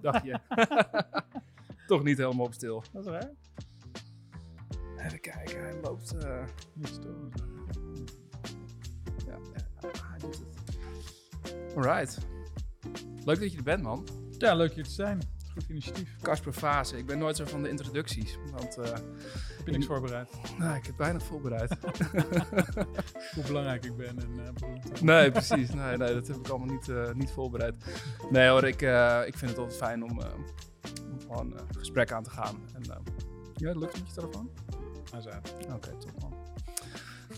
dacht je. Toch niet helemaal op stil. Dat is waar. Even kijken, hij loopt... eh, Niet stil. ja, eh, hij doet het. Alright. Leuk dat je er bent, man. Ja, leuk hier te zijn. Goed initiatief. Kasper Fase. Ik ben nooit zo van de introducties. Want eh, Heb je niks voorbereid? nou, ik heb weinig voorbereid. Hoe belangrijk ik ben en eh, beroemd. Nee, precies. Nee, nee, dat heb ik allemaal niet, eh, niet voorbereid. Nee hoor, ik, eh, ik vind het altijd fijn om, eh, om gewoon eh, gesprek aan te gaan. En, eh, ja, lukt het met je telefoon? Zei, Oké, top man.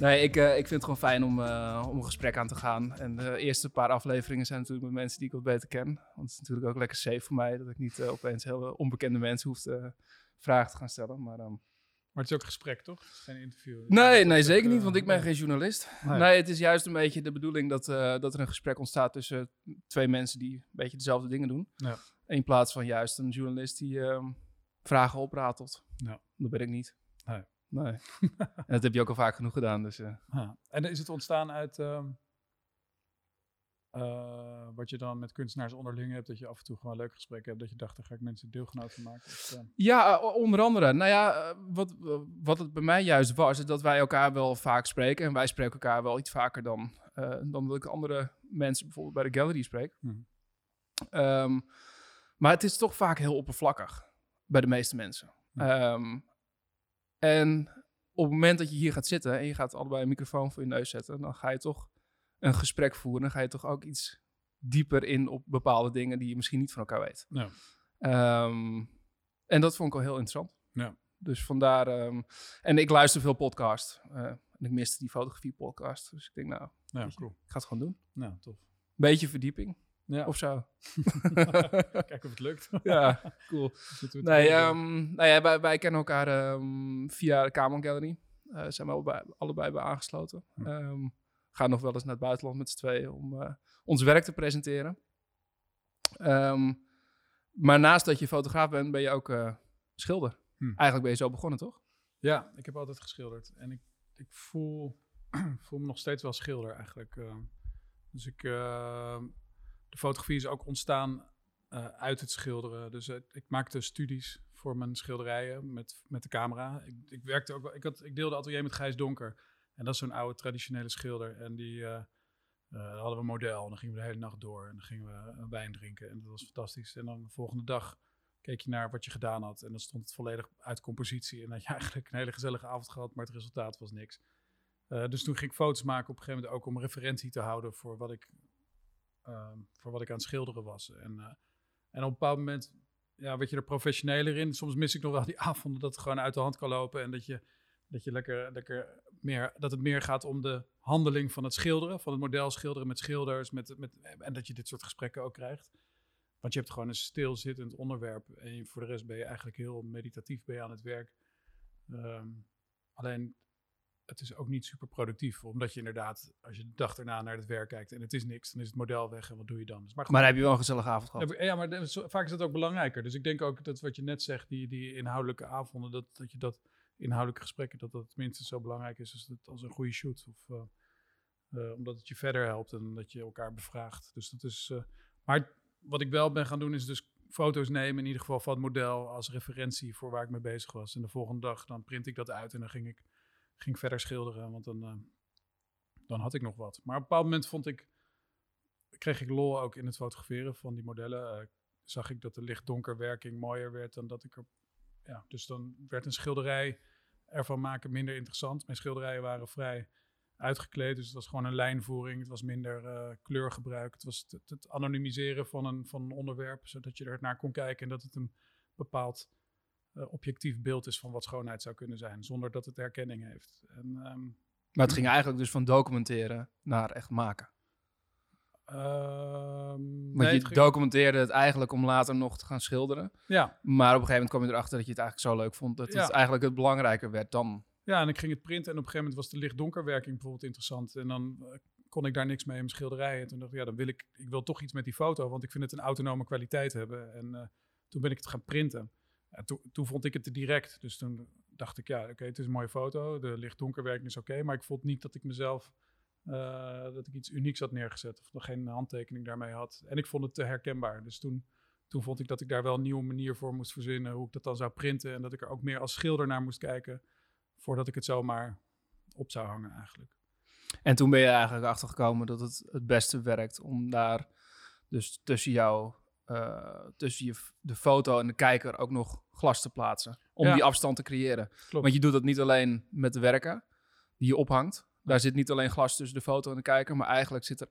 Nee, ik, eh, ik vind het gewoon fijn om, eh, om een gesprek aan te gaan. En de eerste paar afleveringen zijn natuurlijk met mensen die ik wat beter ken. Want het is natuurlijk ook lekker safe voor mij dat ik niet eh, opeens hele onbekende mensen hoef te vragen te gaan stellen. Maar, ehm, Maar het is ook een gesprek, toch? Geen interview. nee, nee, zeker niet, eh, want ik ben geen journalist. Nee. Nee, het is juist een beetje de bedoeling dat, eh, dat er een gesprek ontstaat tussen twee mensen die een beetje dezelfde dingen doen. Ja. In plaats van juist een journalist die ehm, vragen opratelt. Ja. Dat ben ik niet. Nee. Nee. en dat heb je ook al vaak genoeg gedaan, dus... eh, Ah. En is het ontstaan uit ehm, eh, wat je dan met kunstenaars onderling hebt, dat je af en toe gewoon leuke gesprekken hebt, dat je dacht, daar ga ik mensen deelgenoot van maken? Eh, Ja, eh, onder andere. Nou ja, wat, wat het bij mij juist was, is dat wij elkaar wel vaak spreken. En wij spreken elkaar wel iets vaker dan, dan dat ik andere mensen bijvoorbeeld bij de gallery spreek. Mhm. Ehm, maar het is toch vaak heel oppervlakkig bij de meeste mensen. Ja. Ehm, en op het moment dat je hier gaat zitten en je gaat allebei een microfoon voor je neus zetten, dan ga je toch een gesprek voeren. Dan ga je toch ook iets dieper in op bepaalde dingen die je misschien niet van elkaar weet. Ja. Ehm, en dat vond ik wel heel interessant. Ja. Dus vandaar. ehm, en ik luister veel podcast. eh, en ik miste die fotografie podcast. Dus ik denk, nou, ja, cool. ik ga het gewoon doen. Nou, tof. Beetje verdieping Ja, of zo. kijken of het lukt. ja, cool. Nee, ehm, nou ja, wij, wij kennen elkaar via de Kamer Gallery. Eh zijn we allebei, allebei bij aangesloten. Hm. Ehm, gaan nog wel eens naar het buitenland met z'n tweeën om eh, ons werk te presenteren. Ehm, maar naast dat je fotograaf bent, ben je ook eh, schilder. Hm. Eigenlijk ben je zo begonnen, toch? Ja, ik heb altijd geschilderd. En ik, ik voel, voel me nog steeds wel schilder eigenlijk. eh. dus ik, eh, de fotografie is ook ontstaan eh, uit het schilderen. Dus ik maakte studies voor mijn schilderijen met, met de camera. Ik, ik werkte ook wel, ik, had, ik deelde atelier met Gijs Donker. En dat is zo'n oude traditionele schilder. En die eh, eh, hadden we een model. En dan gingen we de hele nacht door. En dan gingen we een wijn drinken. En dat was fantastisch. En dan de volgende dag keek je naar wat je gedaan had. En dan stond het volledig uit compositie. En dan had je eigenlijk een hele gezellige avond gehad, maar het resultaat was niks. Eh, dus toen ging ik foto's maken op een gegeven moment ook om referentie te houden voor wat ik, ehm, voor wat ik aan het schilderen was. En, eh, en op een bepaald moment ja, werd je er professioneler in. Soms mis ik nog wel die avonden dat het gewoon uit de hand kan lopen. En dat je, dat je lekker, lekker meer, dat het meer gaat om de handeling van het schilderen. Van het model schilderen met schilders. Met, met, en dat je dit soort gesprekken ook krijgt. Want je hebt gewoon een stilzittend onderwerp. En voor de rest ben je eigenlijk heel meditatief ben je aan het werk. Ehm, alleen, het is ook niet super productief. Omdat je inderdaad, als je de dag erna naar het werk kijkt en het is niks, dan is het model weg en wat doe je dan? Dus maar heb je wel een gezellige avond gehad? ja, maar vaak is dat ook belangrijker. Dus ik denk ook dat wat je net zegt, die, die inhoudelijke avonden, dat, dat je dat inhoudelijke gesprekken, dat dat minstens zo belangrijk is als, het, als een goede shoot. Of, eh, eh, omdat het je verder helpt en dat je elkaar bevraagt. Dus dat is. eh, maar wat ik wel ben gaan doen, is dus foto's nemen, in ieder geval van het model als referentie voor waar ik mee bezig was. En de volgende dag dan print ik dat uit en dan ging ik, ging verder schilderen, want dan, dan had ik nog wat. Maar op een bepaald moment vond ik, kreeg ik lol ook in het fotograferen van die modellen. Zag ik dat de licht-donker mooier werd dan dat ik er. Ja, dus dan werd een schilderij ervan maken minder interessant. Mijn schilderijen waren vrij uitgekleed, dus het was gewoon een lijnvoering. Het was minder eh, kleurgebruik. Het was het, het anonimiseren van een, van een onderwerp, zodat je er naar kon kijken en dat het een bepaald eh, objectief beeld is van wat schoonheid zou kunnen zijn, zonder dat het herkenning heeft. En, ehm, Maar het ging eigenlijk dus van documenteren naar echt maken. Ehm, Want nee, je documenteerde het eigenlijk om later nog te gaan schilderen. ja, Maar op een gegeven moment kwam je erachter dat je het eigenlijk zo leuk vond dat Ja. het eigenlijk het belangrijker werd dan. Ja, en ik ging het printen en op een gegeven moment was de licht-donkerwerking bijvoorbeeld interessant. En dan eh, kon ik daar niks mee in mijn schilderijen. En toen dacht ik, ja, dan wil ik, ik wil toch iets met die foto, want ik vind het een autonome kwaliteit hebben. En eh, toen ben ik het gaan printen. En toen, toen vond ik het te direct. Dus toen dacht ik, ja, oké, het is een mooie foto. De licht-donkerwerking is oké, maar ik vond niet dat ik mezelf, eh, dat ik iets unieks had neergezet. Of nog geen handtekening daarmee had. En ik vond het te herkenbaar. Dus toen toen vond ik dat ik daar wel een nieuwe manier voor moest verzinnen. Hoe ik dat dan zou printen. En dat ik er ook meer als schilder naar moest kijken. Voordat ik het zomaar op zou hangen eigenlijk. En toen ben je eigenlijk achtergekomen dat het het beste werkt om daar dus tussen jou, eh, tussen je, de foto en de kijker ook nog glas te plaatsen. Om Ja. die afstand te creëren. Klopt. Want je doet dat niet alleen met de werken die je ophangt. Daar zit niet alleen glas tussen de foto en de kijker, maar eigenlijk zit er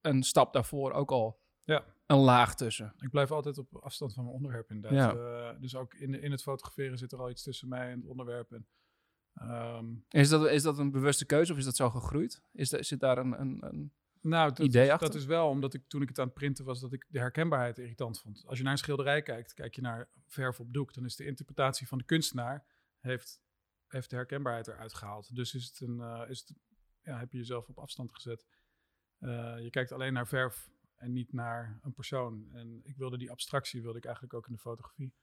een stap daarvoor ook al Ja. een laag tussen. Ik blijf altijd op afstand van mijn onderwerp inderdaad. Eh, dus ook in, in het fotograferen zit er al iets tussen mij en het onderwerp. En, ehm, Is dat, is dat een bewuste keuze of is dat zo gegroeid? Is er, zit daar een, een, een... nou, dat, Idee achter? dat is wel omdat ik toen ik het aan het printen was, dat ik de herkenbaarheid irritant vond. Als je naar een schilderij kijkt, kijk je naar verf op doek, dan is de interpretatie van de kunstenaar heeft, heeft de herkenbaarheid eruit gehaald. Dus is het een, eh, is het, ja, heb je jezelf op afstand gezet. Eh, je kijkt alleen naar verf en niet naar een persoon. En ik wilde die abstractie wilde ik eigenlijk ook in de fotografie.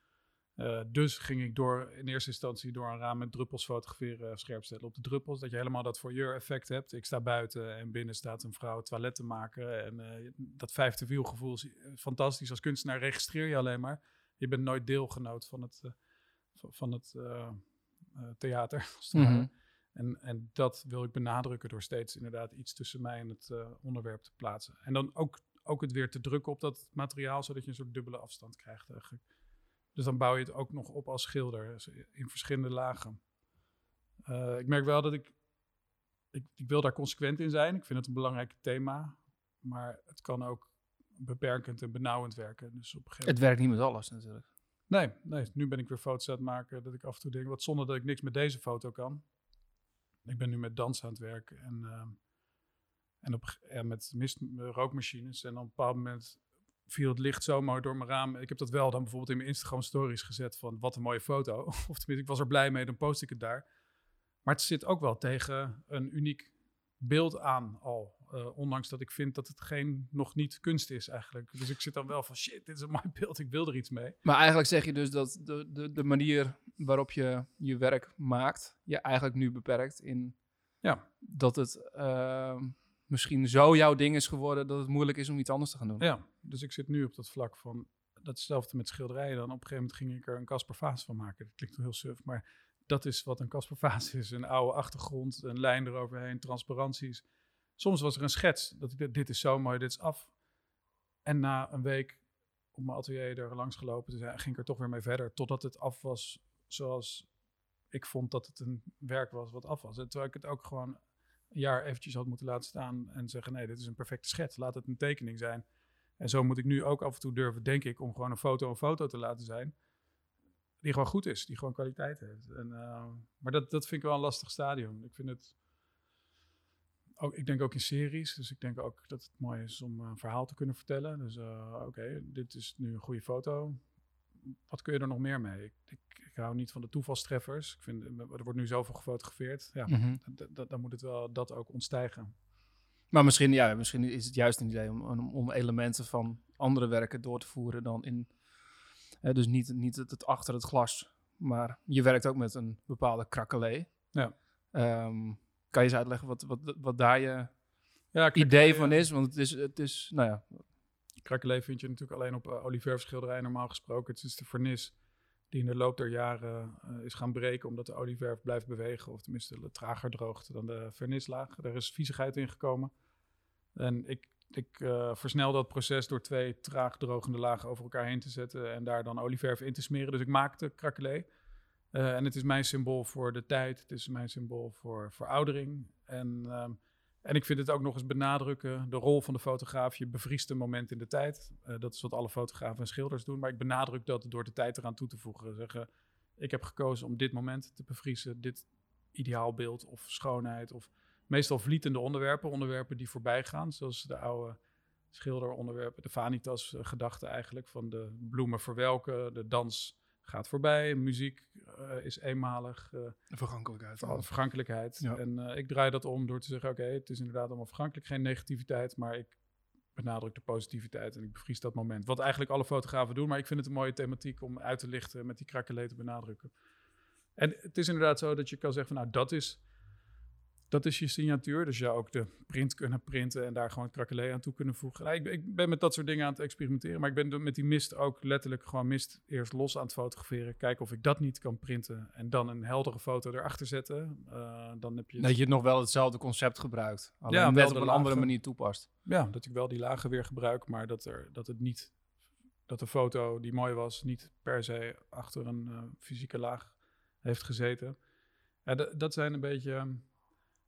Eh, dus ging ik door in eerste instantie door een raam met druppels fotograferen, eh, scherp stellen op de druppels. Dat je helemaal dat voyeur effect hebt. Ik sta buiten en binnen staat een vrouw toilet te maken. En eh, dat vijfde wielgevoel is fantastisch. Als kunstenaar registreer je alleen maar. Je bent nooit deelgenoot van het, van- het theater. Ware. En, en dat wil ik benadrukken door steeds inderdaad iets tussen mij en het eh, onderwerp te plaatsen. En dan ook, ook het weer te drukken op dat materiaal, zodat je een soort dubbele afstand krijgt eigenlijk. Dus dan bouw je het ook nog op als schilder, dus in verschillende lagen. Eh, ik merk wel dat ik, ik, ik wil daar consequent in zijn. Ik vind het een belangrijk thema, maar het kan ook beperkend en benauwend werken. Dus op een gegeven Het werkt niet met alles natuurlijk. Nee, nee, nu ben ik weer foto's aan het maken dat ik af en toe denk, wat zonde dat ik niks met deze foto kan. Ik ben nu met dans aan het werken en, ehm, en op, met mist, eh, rookmachines. En op een bepaald moment viel het licht zo mooi door mijn raam. Ik heb dat wel dan bijvoorbeeld in mijn Instagram stories gezet van wat een mooie foto. Of tenminste, ik was er blij mee, dan post ik het daar. Maar het zit ook wel tegen een uniek beeld aan al. Eh, ondanks dat ik vind dat het geen, nog niet kunst is eigenlijk. Dus ik zit dan wel van shit, dit is een mooi beeld, ik wil er iets mee. Maar eigenlijk zeg je dus dat de, de, de manier waarop je je werk maakt, je eigenlijk nu beperkt in Ja. dat het ehm, misschien zo jouw ding is geworden dat het moeilijk is om iets anders te gaan doen. Ja, dus ik zit nu op dat vlak van datzelfde met schilderijen. Dan op een gegeven moment ging ik er een Casper Vaas van maken. Dat klinkt heel suf, maar dat is wat een Casper Vaas is. Een oude achtergrond, een lijn eroverheen, transparanties. Soms was er een schets. Dat ik dit is zo mooi, dit is af. En na een week op mijn atelier er langs gelopen te ging ik er toch weer mee verder. Totdat het af was zoals ik vond dat het een werk was wat af was. En terwijl ik het ook gewoon een jaar eventjes had moeten laten staan en zeggen, nee, dit is een perfecte schets. Laat het een tekening zijn. En zo moet ik nu ook af en toe durven, denk ik, om gewoon een foto een foto te laten zijn. Die gewoon goed is, die gewoon kwaliteit heeft. En, eh, maar dat, dat vind ik wel een lastig stadium. Ik vind het. Ook, ik denk ook in series. Dus ik denk ook dat het mooi is om een verhaal te kunnen vertellen. Dus eh, oké, dit is nu een goede foto. Wat kun je er nog meer mee? Ik, ik, ik hou niet van de toevalstreffers. Ik vind, er wordt nu zoveel gefotografeerd. Ja, Mhm. dan moet het wel dat ook ontstijgen. Maar misschien, ja, misschien is het juist een idee om, om, om elementen van andere werken door te voeren dan in. Dus niet, niet het, het achter het glas, maar je werkt ook met een bepaalde krakkelee. Ja. Ehm, kan je eens uitleggen wat, wat, wat daar je Ja, idee eh, van is? Want het is, het is nou ja, Krakkelee vind je natuurlijk alleen op uh, olieverfschilderijen normaal gesproken. Het is de vernis die in de loop der jaren uh, is gaan breken omdat de olieverf blijft bewegen. Of tenminste trager droogt dan de vernislaag. Er is viezigheid in gekomen. En ik, ik uh, versnel dat proces door twee traag drogende lagen over elkaar heen te zetten. En daar dan olieverf in te smeren. Dus ik maakte krakkelee. Uh, en het is mijn symbool voor de tijd. Het is mijn symbool voor veroudering. En... Um, en ik vind het ook nog eens benadrukken, de rol van de fotograaf. Je bevriest een moment in de tijd. Uh, dat is wat alle fotografen en schilders doen. Maar ik benadruk dat door de tijd eraan toe te voegen. Zeggen, ik heb gekozen om dit moment te bevriezen. Dit ideaalbeeld of schoonheid. Of meestal vlietende onderwerpen. Onderwerpen die voorbij gaan. Zoals de oude schilderonderwerpen. De vanitas gedachte eigenlijk. Van de bloemen verwelken. De dans gaat voorbij. Muziek uh, is eenmalig. Uh, vergankelijkheid. Vergankelijkheid. Ja. En uh, ik draai dat om door te zeggen: oké, okay, het is inderdaad allemaal vergankelijk, geen negativiteit, maar ik benadruk de positiviteit en ik bevries dat moment. Wat eigenlijk alle fotografen doen, maar ik vind het een mooie thematiek om uit te lichten met die krakkelee te benadrukken. En het is inderdaad zo dat je kan zeggen: van, nou, dat is. Dat is je signatuur. Dus je ook de print kunnen printen en daar gewoon krakelé aan toe kunnen voegen. Nou, ik, ik, ben met dat soort dingen aan het experimenteren. Maar ik ben met die mist ook letterlijk gewoon mist eerst los aan het fotograferen. Kijken of ik dat niet kan printen. En dan een heldere foto erachter zetten. Uh, dan heb je... Dat je nog wel hetzelfde concept gebruikt. Alleen ja, net op een andere manier toepast. Ja, dat ik wel die lagen weer gebruik. Maar dat, er, dat het niet... Dat de foto die mooi was niet per se achter een uh, fysieke laag heeft gezeten. Ja, dat zijn een beetje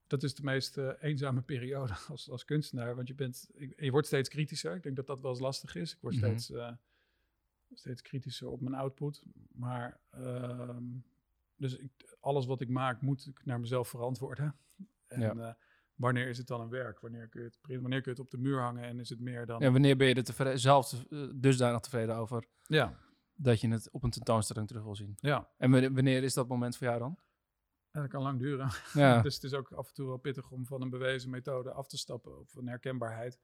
dat is de meest uh, eenzame periode als, als kunstenaar. Want je, bent, je wordt steeds kritischer. Ik denk dat dat wel eens lastig is. Ik word mhm. steeds, uh, steeds kritischer op mijn output. Maar uh, dus ik, alles wat ik maak, moet ik naar mezelf verantwoorden. En ja. Eh, wanneer is het dan een werk? Wanneer kun, je het, wanneer kun je het op de muur hangen en is het meer dan... En wanneer ben je er tevreden, zelf dusdanig tevreden over? Ja. Dat je het op een tentoonstelling terug wil zien. Ja. En wanneer is dat moment voor jou dan? Dat kan lang duren. Ja. dus het is ook af en toe wel pittig om van een bewezen methode af te stappen of een herkenbaarheid.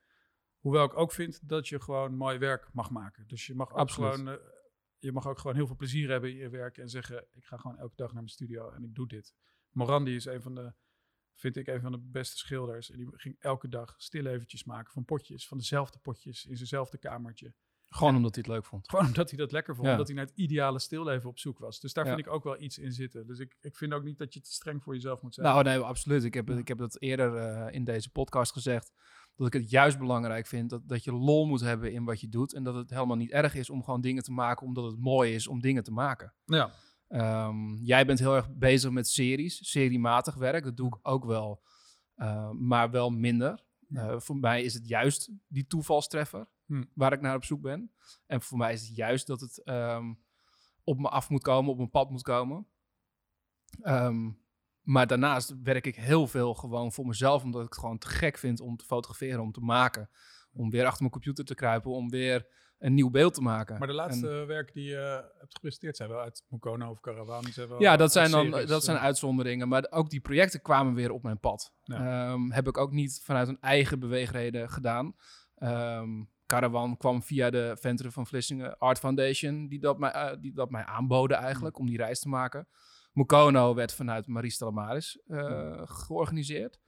Hoewel ik ook vind dat je gewoon mooi werk mag maken. Dus je mag ook gewoon, uh, je mag ook gewoon heel veel plezier hebben in je werk en zeggen: ik ga gewoon elke dag naar mijn studio en ik doe dit. Morandi is een van de, vind ik, een van de beste schilders. En die ging elke dag stil eventjes maken van potjes, van dezelfde potjes in zijnzelfde kamertje. Gewoon omdat hij het leuk vond. Gewoon omdat hij dat lekker vond. Omdat hij naar het ideale stilleven op zoek was. Dus daar vind ik ook wel iets in zitten. Dus ik, ik vind ook niet dat je te streng voor jezelf moet zijn. Nou, nee, absoluut. Ik heb, ik heb dat eerder uh, in deze podcast gezegd. Dat ik het juist belangrijk vind dat, dat je lol moet hebben in wat je doet. En dat het helemaal niet erg is om gewoon dingen te maken omdat het mooi is om dingen te maken. Ja. Um, jij bent heel erg bezig met series, seriematig werk. Dat doe ik ook wel, uh, maar wel minder. Uh, voor mij is het juist die toevalstreffer. Hm. waar ik naar op zoek ben. En voor mij is het juist dat het ehm, op me af moet komen, op mijn pad moet komen. Ehm, maar daarnaast werk ik heel veel gewoon voor mezelf, omdat ik het gewoon te gek vind om te fotograferen, om te maken. Om weer achter mijn computer te kruipen, om weer een nieuw beeld te maken. Maar de laatste werken die je hebt gepresenteerd zijn wel uit Mukono of zijn wel ja, dat zijn dan dat zijn eh. uitzonderingen. Maar ook die projecten kwamen weer op mijn pad. Ehm, heb ik ook niet vanuit een eigen beweegreden gedaan. Caravan kwam via de Venture van Vlissingen Art Foundation, die dat mij, uh, die dat mij aanboden eigenlijk om die reis te maken. Mukono werd vanuit Marie Stalamaris uh, georganiseerd.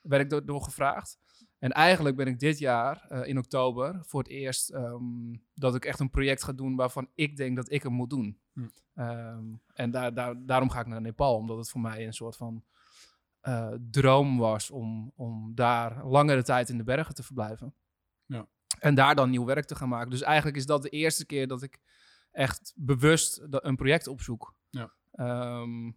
Werd ik door, gevraagd. En eigenlijk ben ik dit jaar, uh, in oktober, voor het eerst um, dat ik echt een project ga doen waarvan ik denk dat ik hem moet doen. Hm. Um, en daar, daar, daarom ga ik naar Nepal, omdat het voor mij een soort van droom was om, om daar langere tijd in de bergen te verblijven. Ja. En daar dan nieuw werk te gaan maken. Dus eigenlijk is dat de eerste keer dat ik echt bewust een project opzoek. Ja. Um,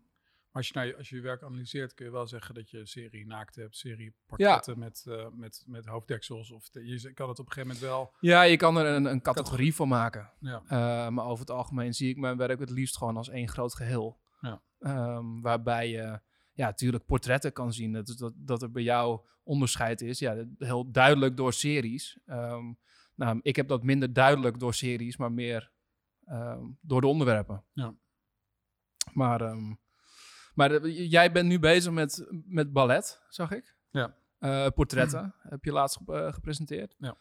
als je, nou, als je je werk analyseert, kun je wel zeggen dat je serie naakt hebt, serie portretten met, uh, met, met hoofddeksels. Of je kan het op een gegeven moment wel. Ja, je kan er een, een categorie van maken. Ja. Uh, maar over het algemeen zie ik mijn werk het liefst gewoon als één groot geheel. Ja. Um, waarbij je ja, natuurlijk portretten kan zien. Dat, dat, dat er bij jou onderscheid is. Ja, heel duidelijk door series. Um, nou, ik heb dat minder duidelijk door series, maar meer um, door de onderwerpen. Ja. Maar, um, maar jij bent nu bezig met, met ballet, zag ik. Ja. Uh, portretten heb je laatst uh, gepresenteerd. Ja.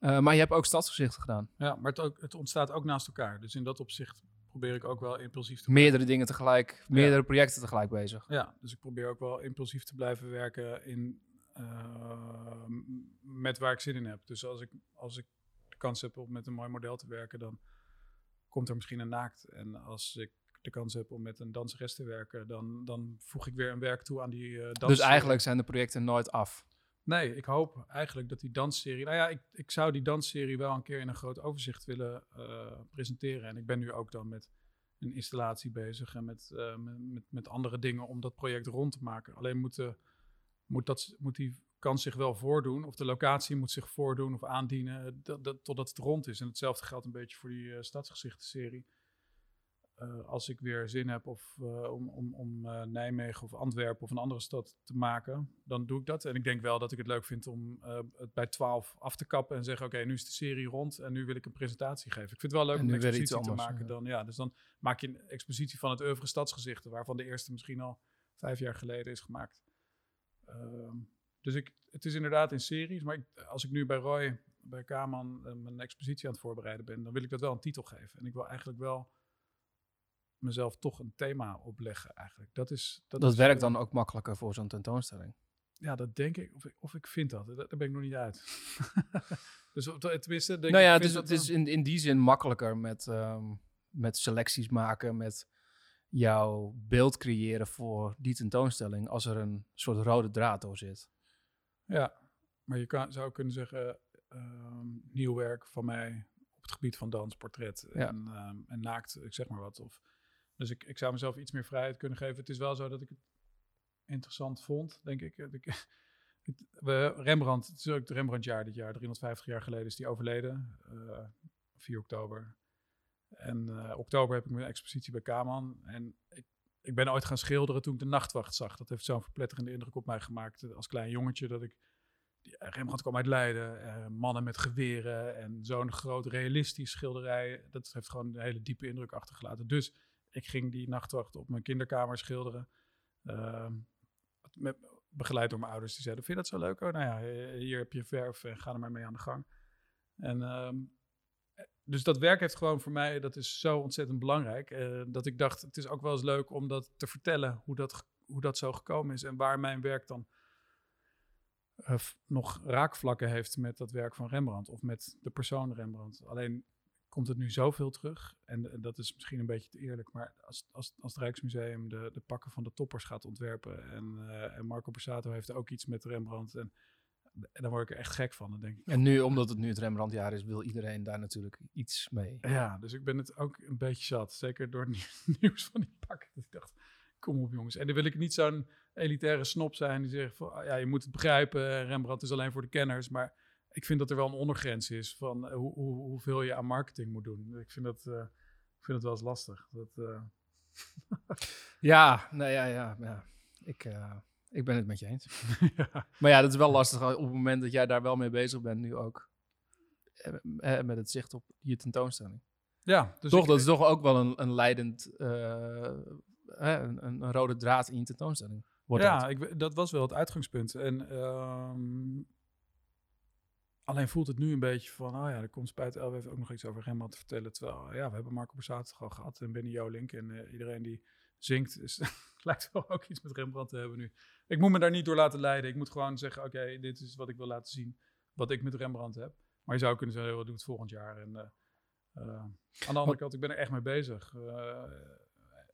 Uh, maar je hebt ook stadsgezichten gedaan. Ja, maar het, ook, het ontstaat ook naast elkaar. Dus in dat opzicht probeer ik ook wel impulsief te Meerdere dingen tegelijk, meerdere projecten tegelijk bezig. Ja, dus ik probeer ook wel impulsief te blijven werken in, uh, met waar ik zin in heb. Dus als ik, als ik de kans heb om met een mooi model te werken, dan komt er misschien een naakt. En als ik de kans heb om met een danseres te werken, dan, dan voeg ik weer een werk toe aan die uh, dans. Dus eigenlijk zijn de projecten nooit af? Nee, ik hoop eigenlijk dat die dansserie. Nou ja, ik, ik zou die dansserie wel een keer in een groot overzicht willen uh, presenteren. En ik ben nu ook dan met een installatie bezig en met, uh, met, met, andere dingen om dat project rond te maken. Alleen moet, uh, moet, dat, moet die kans zich wel voordoen, of de locatie moet zich voordoen of aandienen, dat, dat, totdat het rond is. En hetzelfde geldt een beetje voor die stadsgezichten-serie. Uh, als ik weer zin heb of, uh, om, om, om uh, Nijmegen of Antwerpen of een andere stad te maken, dan doe ik dat. En ik denk wel dat ik het leuk vind om het bij 12 af te kappen en zeggen: Oké, nu is de serie rond en nu wil ik een presentatie geven. Ik vind het wel leuk om een expositie te maken. Dan, ja, dus dan maak je een expositie van het oeuvre stadsgezichten, waarvan de eerste misschien al vijf jaar geleden is gemaakt. Ehm, dus ik, het is inderdaad in series, maar ik, als ik nu bij Roy, bij Kaman, mijn expositie aan het voorbereiden ben, dan wil ik dat wel een titel geven. En ik wil eigenlijk wel mezelf toch een thema opleggen eigenlijk. Dat, is, dat, dat werkt dan ook makkelijker voor zo'n tentoonstelling. ja, dat denk ik. Of, ik. of ik vind dat. Daar ben ik nog niet uit. dus op- tenminste, denk nou ja, ik, het vind is, dat het is in, in die zin makkelijker met, ehm, met selecties maken, met jouw beeld creëren voor die tentoonstelling, als er een soort rode draad door zit. Ja, maar je kan, zou kunnen zeggen, ehm, nieuw werk van mij op het gebied van dans, portret Ja. en, ehm, en naakt, ik zeg maar wat. Of, dus ik, ik zou mezelf iets meer vrijheid kunnen geven. Het is wel zo dat ik het interessant vond, denk ik. Ik Rembrandt, het is ook het Rembrandtjaar dit jaar, 350 jaar geleden is die overleden, eh 4 oktober. En eh, oktober heb ik mijn expositie bij Kaman. En ik, ik ben ooit gaan schilderen toen ik de nachtwacht zag. Dat heeft zo'n verpletterende indruk op mij gemaakt als klein jongetje. Dat ik, eh, Rembrandt kwam uit Leiden, eh, mannen met geweren en zo'n groot realistisch schilderij. Dat heeft gewoon een hele diepe indruk achtergelaten. Dus ik ging die nachtwacht op mijn kinderkamer schilderen. Ehm, met, begeleid door mijn ouders. Die zeiden, vind je dat zo leuk? Oh, nou ja, eh, hier heb je verf en ga er maar mee aan de gang. En ehm, dus dat werk heeft gewoon voor mij, dat is zo ontzettend belangrijk. eh, dat ik dacht, het is ook wel eens leuk om dat te vertellen, hoe dat, hoe dat zo gekomen is. En waar mijn werk dan eh, nog raakvlakken heeft met dat werk van Rembrandt. Of met de persoon Rembrandt. Alleen komt het nu zoveel terug. En, en dat is misschien een beetje te eerlijk. Maar als, als, als het Rijksmuseum de, de pakken van de toppers gaat ontwerpen. En, eh, en Marco Borsato heeft ook iets met Rembrandt. En, en dan word ik er echt gek van. Dan denk ik, En nu, omdat het nu het Rembrandtjaar is, wil iedereen daar natuurlijk iets mee. Ja, dus ik ben het ook een beetje zat. Zeker door het nieuw- nieuws van die pakken. Dus ik dacht, kom op jongens. En dan wil ik niet zo'n elitaire snop zijn die zegt van, ah, ja, je moet het begrijpen. Rembrandt is alleen voor de kenners. Maar ik vind dat er wel een ondergrens is van eh, hoe, hoe, hoeveel je aan marketing moet doen. Ik vind dat, eh, ik vind het wel eens lastig. Dat, eh, Ja, nou ja, ja, ja. Ik, ik ben het met je eens. ja. Maar ja, dat is wel lastig op het moment dat jij daar wel mee bezig bent nu ook. Eh, Met het zicht op je tentoonstelling. ja, dus toch, ik- dat is toch ook wel een, een leidend, een, een, rode draad in je tentoonstelling. Wordt ja, dat. ik, dat was wel het uitgangspunt. En ehm, alleen voelt het nu een beetje van, oh ja, er komt Elf heeft ook nog iets over Rembrandt te vertellen. Terwijl, ja, we hebben Marco Borsato al gehad en Benny Jolink en eh, iedereen die zingt, lijkt wel ook iets met Rembrandt te hebben nu. Ik moet me daar niet door laten leiden. Ik moet gewoon zeggen, oké, dit is wat ik wil laten zien, wat ik met Rembrandt heb. Maar je zou kunnen zeggen, wat doe het volgend jaar? En eh, aan de andere kant, ik ben er echt mee bezig.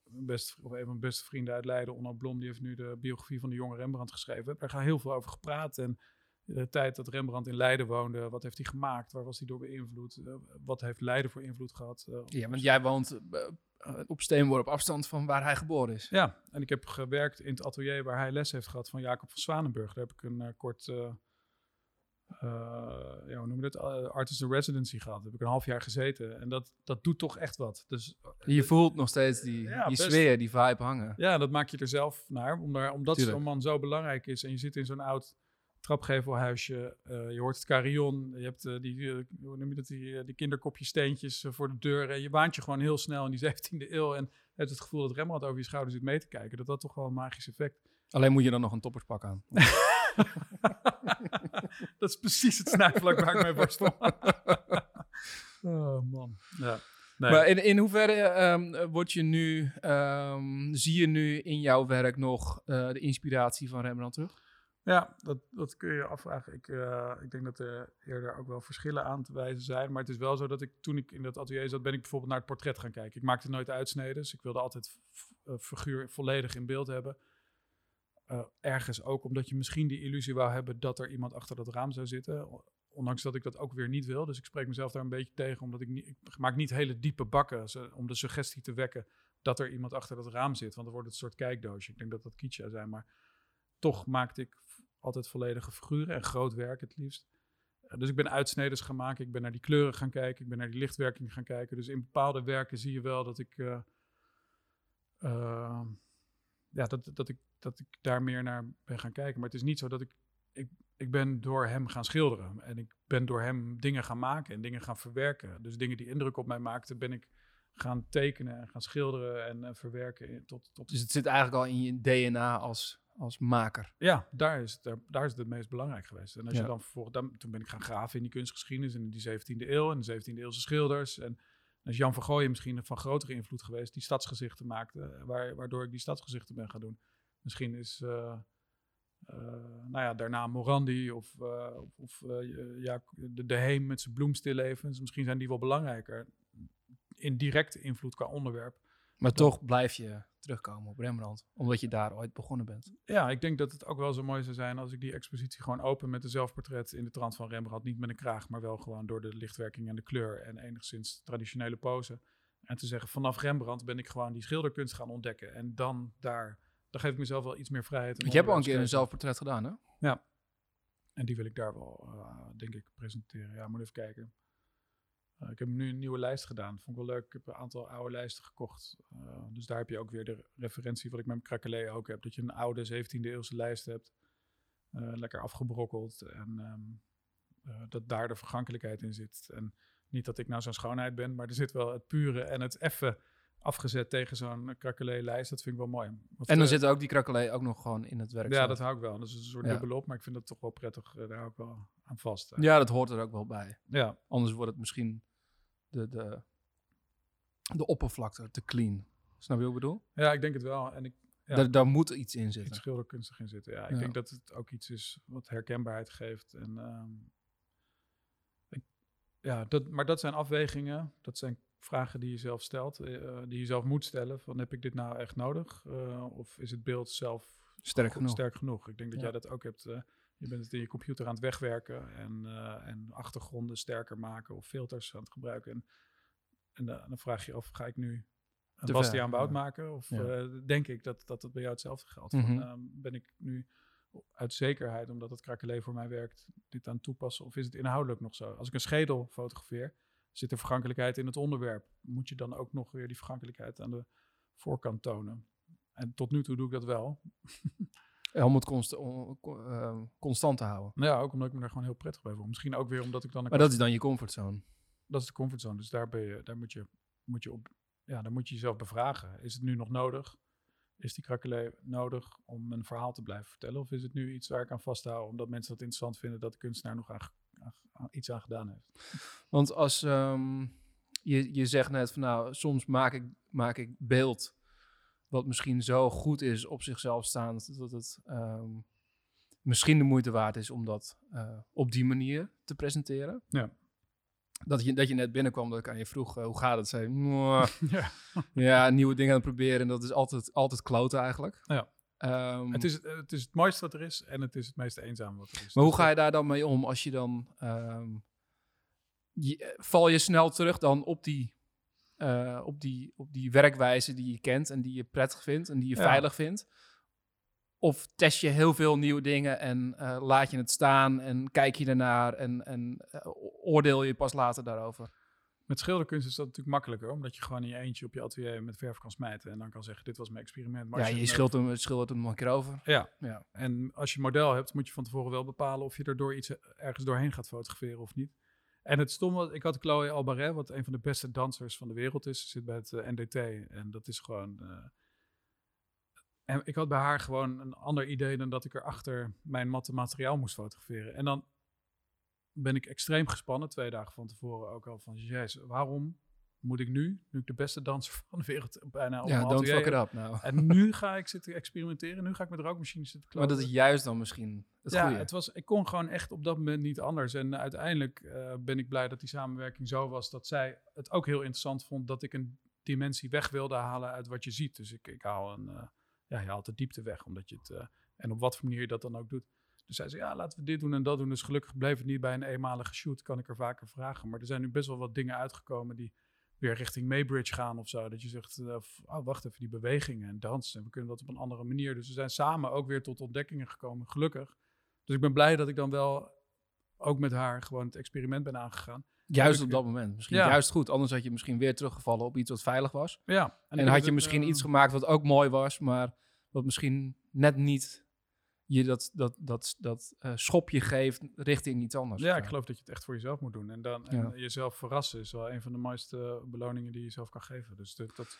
Mijn beste, of een van mijn beste vrienden uit Leiden, Onno Blom, die heeft nu de biografie van de jonge Rembrandt geschreven. Daar heel veel over gepraat. En de tijd dat Rembrandt in Leiden woonde, wat heeft hij gemaakt? Waar was hij door beïnvloed? Eh, wat heeft Leiden voor invloed gehad? Eh, Ja, want jij woont eh, op steenworp afstand van waar hij geboren is. Ja, en ik heb gewerkt in het atelier waar hij les heeft gehad van Jacob van Zwanenburg. Daar heb ik een kort, eh, ja, hoe noem je dat, artist in residency gehad. Daar heb ik een half jaar gezeten. En dat, dat doet toch echt wat. Dus Je voelt nog steeds die, Ja, die best. sfeer, die vibe hangen. Ja, dat maak je er zelf naar. Omdat Tuurlijk. zo'n man zo belangrijk is. En je zit in zo'n oud trapgevelhuisje. eh, je hoort het carillon. Je hebt eh, die, eh, hoe noem je dat, die, die kinderkopjes steentjes eh, voor de deur. En je waant je gewoon heel snel in die 17e eeuw. En hebt het gevoel dat Rembrandt over je schouder zit mee te kijken. Dat dat toch wel een magisch effect. Alleen moet je dan nog een topperspak aan. dat is precies het snijvlak waar ik mee worstel. oh man. Ja. Nee. Maar in, in hoeverre ehm, word je nu, ehm, zie je nu in jouw werk nog de inspiratie van Rembrandt terug? Ja, dat, dat kun je afvragen. Ik, eh, ik denk dat er eerder ook wel verschillen aan te wijzen zijn. Maar het is wel zo dat ik toen ik in dat atelier zat, ben ik bijvoorbeeld naar het portret gaan kijken. Ik maakte nooit uitsneden, dus ik wilde altijd figuur volledig in beeld hebben. Eh, ergens ook omdat je misschien die illusie wou hebben dat er iemand achter dat raam zou zitten. Ondanks dat ik dat ook weer niet wil. Dus ik spreek mezelf daar een beetje tegen, omdat ik niet, ik maak niet hele diepe bakken om de suggestie te wekken dat er iemand achter dat raam zit. Want dan wordt het een soort kijkdoosje. Ik denk dat dat zou zijn, maar toch maakte ik altijd volledige figuren en groot werk het liefst. Eh, dus ik ben uitsneders gaan maken, ik ben naar die kleuren gaan kijken, ik ben naar die lichtwerking gaan kijken. Dus in bepaalde werken zie je wel dat ik, eh, eh, ja, dat, dat, ik, dat ik daar meer naar ben gaan kijken. Maar het is niet zo dat ik, ik, ik ben door hem gaan schilderen. En ik ben door hem dingen gaan maken en dingen gaan verwerken. Dus dingen die indruk op mij maakten, ben ik gaan tekenen en gaan schilderen en eh, verwerken tot, tot Dus het zit eigenlijk al in je DNA als, als maker. Ja, daar is, het, daar, daar is het het meest belangrijk geweest. En als Ja. je dan vervolgens, dan, toen ben ik gaan graven in die kunstgeschiedenis en in die 17e eeuw en de 17e eeuwse schilders. En is Jan van Gooyen misschien van grotere invloed geweest, die stadsgezichten maakte, waar, waardoor ik die stadsgezichten ben gaan doen. Misschien is, eh, eh, nou ja, daarna Morandi of, eh, of, eh, ja, de, de Heem met zijn bloemstillevens. Misschien zijn die wel belangrijker in directe invloed qua onderwerp. Maar toch blijf je terugkomen op Rembrandt, omdat je daar ooit begonnen bent. Ja, ik denk dat het ook wel zo mooi zou zijn als ik die expositie gewoon open met een zelfportret in de trant van Rembrandt. Niet met een kraag, maar wel gewoon door de lichtwerking en de kleur en enigszins traditionele pose. En te zeggen, vanaf Rembrandt ben ik gewoon die schilderkunst gaan ontdekken. En dan daar, dan geef ik mezelf wel iets meer vrijheid. Want je hebt al een keer een zelfportret gedaan, hè? Ja. En die wil ik daar wel, uh, denk ik, presenteren. Ja, moet even kijken. Uh, ik heb nu een nieuwe lijst gedaan. Vond ik wel leuk. Ik heb een aantal oude lijsten gekocht. Uh, dus daar heb je ook weer de referentie wat ik met krakelé ook heb. Dat je een oude 17e eeuwse lijst hebt. lekker afgebrokkeld. En um, dat daar de vergankelijkheid in zit. En niet dat ik nou zo'n schoonheid ben, maar er zit wel het pure en het effe afgezet tegen zo'n krakelé-lijst. Dat vind ik wel mooi. En dan zit ook die krakelé ook nog gewoon in het werk. Ja, dat hou ik wel. Dat is een soort ja. dubbelop, maar ik vind dat toch wel prettig. daar hou ik wel aan vast. Ja, dat hoort er ook wel bij. Ja. Anders wordt het misschien de, de, de oppervlakte te clean. Snap je wat ik bedoel? Ja, ik denk het wel. En ik, ja, daar, daar moet iets in zitten. Iets schilderkunstig in zitten. Ja, ik denk dat het ook iets is wat herkenbaarheid geeft. En um, ja, dat, maar dat zijn afwegingen. Dat zijn vragen die je zelf stelt, uh, die je zelf moet stellen. Van heb ik dit nou echt nodig? Uh, of is het beeld zelf sterk genoeg? Sterk genoeg? Ik denk dat ja. jij dat ook hebt. Uh, je bent het in je computer aan het wegwerken en, en achtergronden sterker maken of filters aan het gebruiken. En, en dan vraag je af, ga ik nu een Bastiaan Bout maken? Of denk ik dat, dat het bij jou hetzelfde geldt? Mm -hmm. Van, ben ik nu uit zekerheid, omdat het krakelé voor mij werkt, dit aan toepassen? Of is het inhoudelijk nog zo? Als ik een schedel fotografeer, zit er vergankelijkheid in het onderwerp. Moet je dan ook nog weer die vergankelijkheid aan de voorkant tonen? En tot nu toe doe ik dat wel. Ja, om het const uh, constant te houden. Ja, ook omdat ik me daar gewoon heel prettig bij voel. Misschien ook weer omdat ik dan... Maar dat is dan je comfortzone? Dat is de comfortzone. Dus daar, ben je, daar, moet, je, moet je op... Ja, daar moet je jezelf bevragen. Is het nu nog nodig? Is die krakelé nodig om een verhaal te blijven vertellen? Of is het nu iets waar ik aan vasthoud omdat mensen dat interessant vinden dat de kunstenaar nog aan, iets aan gedaan heeft? Want als um, je, je zegt net van nou, soms maak ik, maak ik beeld wat misschien zo goed is op zichzelf staand dat het um, misschien de moeite waard is om dat uh, op die manier te presenteren. Ja dat je, dat je net binnenkwam, dat ik aan je vroeg, uh, hoe gaat het? Zei, ja. ja, nieuwe dingen aan het proberen. En dat is altijd, altijd kloten eigenlijk. Ja. Um, het, is, het is het mooiste wat er is en het is het meest eenzame wat er is. Maar hoe ga je daar dan mee om als je dan... Um, je, val je snel terug dan op die, uh, op, die, op die werkwijze die je kent en die je prettig vindt en die je ja. veilig vindt? Of test je heel veel nieuwe dingen en uh, laat je het staan en kijk je ernaar en, en uh, oordeel je pas later daarover? Met schilderkunst is dat natuurlijk makkelijker, omdat je gewoon in je eentje op je atelier met verf kan smijten en dan kan zeggen, dit was mijn experiment. Maar ja, je, je schildert hem, schildert hem een keer over. Ja. ja, en als je model hebt, moet je van tevoren wel bepalen of je er door iets ergens doorheen gaat fotograferen of niet. En het stomme, ik had Chloe Albaret, wat een van de beste dansers van de wereld is, zit bij het uh, NDT en dat is gewoon en ik had bij haar gewoon een ander idee dan dat ik er achter mijn matte materiaal moest fotograferen. En dan ben ik extreem gespannen, twee dagen van tevoren ook al van, jezus, waarom moet ik nu, nu ik de beste danser van de wereld bijna op Ja, don't fuck it up nou. En nu ga ik zitten experimenteren, nu ga ik met rookmachines zitten kloten. Maar dat is juist dan misschien het ja, het was, ik kon gewoon echt op dat moment niet anders. En uiteindelijk uh, ben ik blij dat die samenwerking zo was dat zij het ook heel interessant vond dat ik een dimensie weg wilde halen uit wat je ziet. Dus ik, ik haal een... Uh, ja, je haalt de diepte weg. Omdat je het, uh, en op wat voor manier je dat dan ook doet. Dus zei, ja, laten we dit doen en dat doen. Dus gelukkig bleef het niet bij een eenmalige shoot. Kan ik er vaker vragen. Maar er zijn nu best wel wat dingen uitgekomen die weer richting Maybridge gaan of zo. Dat je zegt, uh, oh, wacht even, die bewegingen en dansen. En we kunnen dat op een andere manier. Dus we zijn samen ook weer tot ontdekkingen gekomen, gelukkig. Dus ik ben blij dat ik dan wel ook met haar gewoon het experiment ben aangegaan. Juist op dat moment. Misschien ja. juist goed. Anders had je misschien weer teruggevallen op iets wat veilig was. Ja. En, en had je het, misschien uh, iets gemaakt wat ook mooi was, maar wat misschien net niet je dat, dat, dat, dat uh, schopje geeft richting iets anders. Ja, ik geloof dat je het echt voor jezelf moet doen. En, dan, en ja. jezelf verrassen is wel een van de mooiste beloningen die je zelf kan geven. Dus dat... dat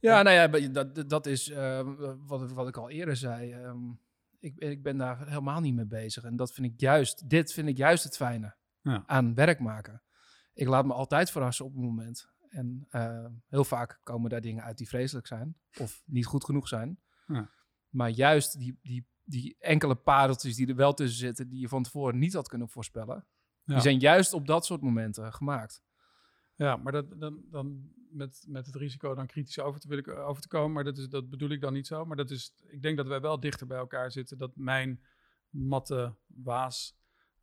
ja, nou ja, dat, dat is uh, wat, wat ik al eerder zei. Um, ik, ik ben daar helemaal niet mee bezig. En dat vind ik juist, dit vind ik juist het fijne ja. aan werk maken. Ik laat me altijd verrassen op het moment. En uh, heel vaak komen daar dingen uit die vreselijk zijn. Of niet goed genoeg zijn. Ja. Maar juist die, die die enkele pareltjes die er wel tussen zitten, die je van tevoren niet had kunnen voorspellen, Ja. die zijn juist op dat soort momenten gemaakt. Ja, maar dat, dan, dan met, met het risico dan kritisch over te, over te komen, maar dat, is, dat bedoel ik dan niet zo. Maar dat is, ik denk dat wij wel dichter bij elkaar zitten. Dat mijn matte waas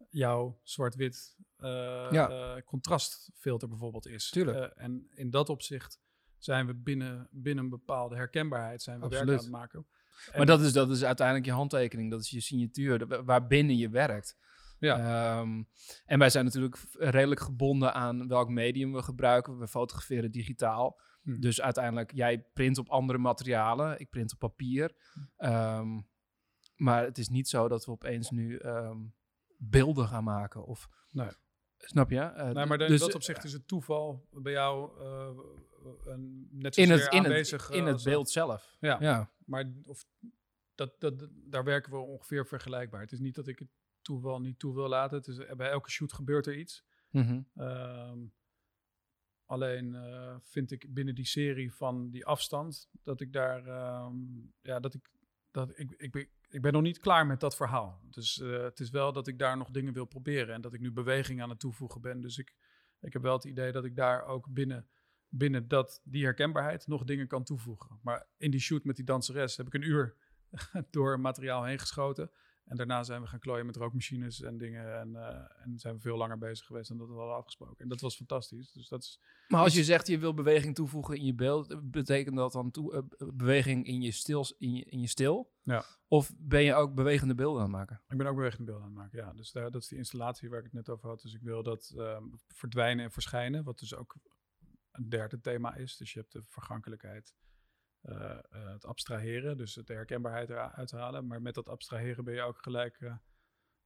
jouw zwart-wit eh, Ja. eh, contrastfilter bijvoorbeeld is. Tuurlijk. Eh, en in dat opzicht zijn we binnen, binnen een bepaalde herkenbaarheid zijn we werk aan het maken. Maar dat is, dat is uiteindelijk je handtekening, dat is je signatuur, waarbinnen je werkt. Ja. Ehm, en wij zijn natuurlijk redelijk gebonden aan welk medium we gebruiken. We fotograferen digitaal. Hm. Dus uiteindelijk, jij print op andere materialen, ik print op papier. Hm. Ehm, maar het is niet zo dat we opeens nu ehm, beelden gaan maken. Of, Nee. Snap je? Eh, Nee, maar in dus, dat opzicht is het toeval bij jou eh, een, net in zozeer het, in aanwezig. het, in eh, het beeld zelf. Ja. ja. Maar of, dat, dat, daar werken we ongeveer vergelijkbaar. Het is niet dat ik het toeval niet toe wil laten. Het is, bij elke shoot gebeurt er iets. Mhm. Ehm, alleen eh, vind ik binnen die serie van die afstand dat ik daar, ehm, ja, dat ik, dat ik, ik, ben, ik ben nog niet klaar met dat verhaal. Dus eh, het is wel dat ik daar nog dingen wil proberen en dat ik nu beweging aan het toevoegen ben. Dus ik, ik heb wel het idee dat ik daar ook binnen, binnen dat, die herkenbaarheid nog dingen kan toevoegen. Maar in die shoot met die danseres heb ik een uur door materiaal heen geschoten. En daarna zijn we gaan klooien met rookmachines en dingen. En, eh, en zijn we veel langer bezig geweest dan dat we hadden afgesproken. En dat was fantastisch. Dus dat is. Maar als je zegt je wil beweging toevoegen in je beeld, betekent dat dan toe, eh, beweging in je, stil, in, je, in je stil? Ja. Of ben je ook bewegende beelden aan het maken? Ik ben ook bewegende beelden aan het maken. Ja, dus daar, dat is die installatie waar ik het net over had. Dus ik wil dat ehm, verdwijnen en verschijnen. Wat dus ook een derde thema is. Dus je hebt de vergankelijkheid. Eh, eh, het abstraheren, dus de herkenbaarheid eruit halen. Maar met dat abstraheren ben je ook gelijk eh,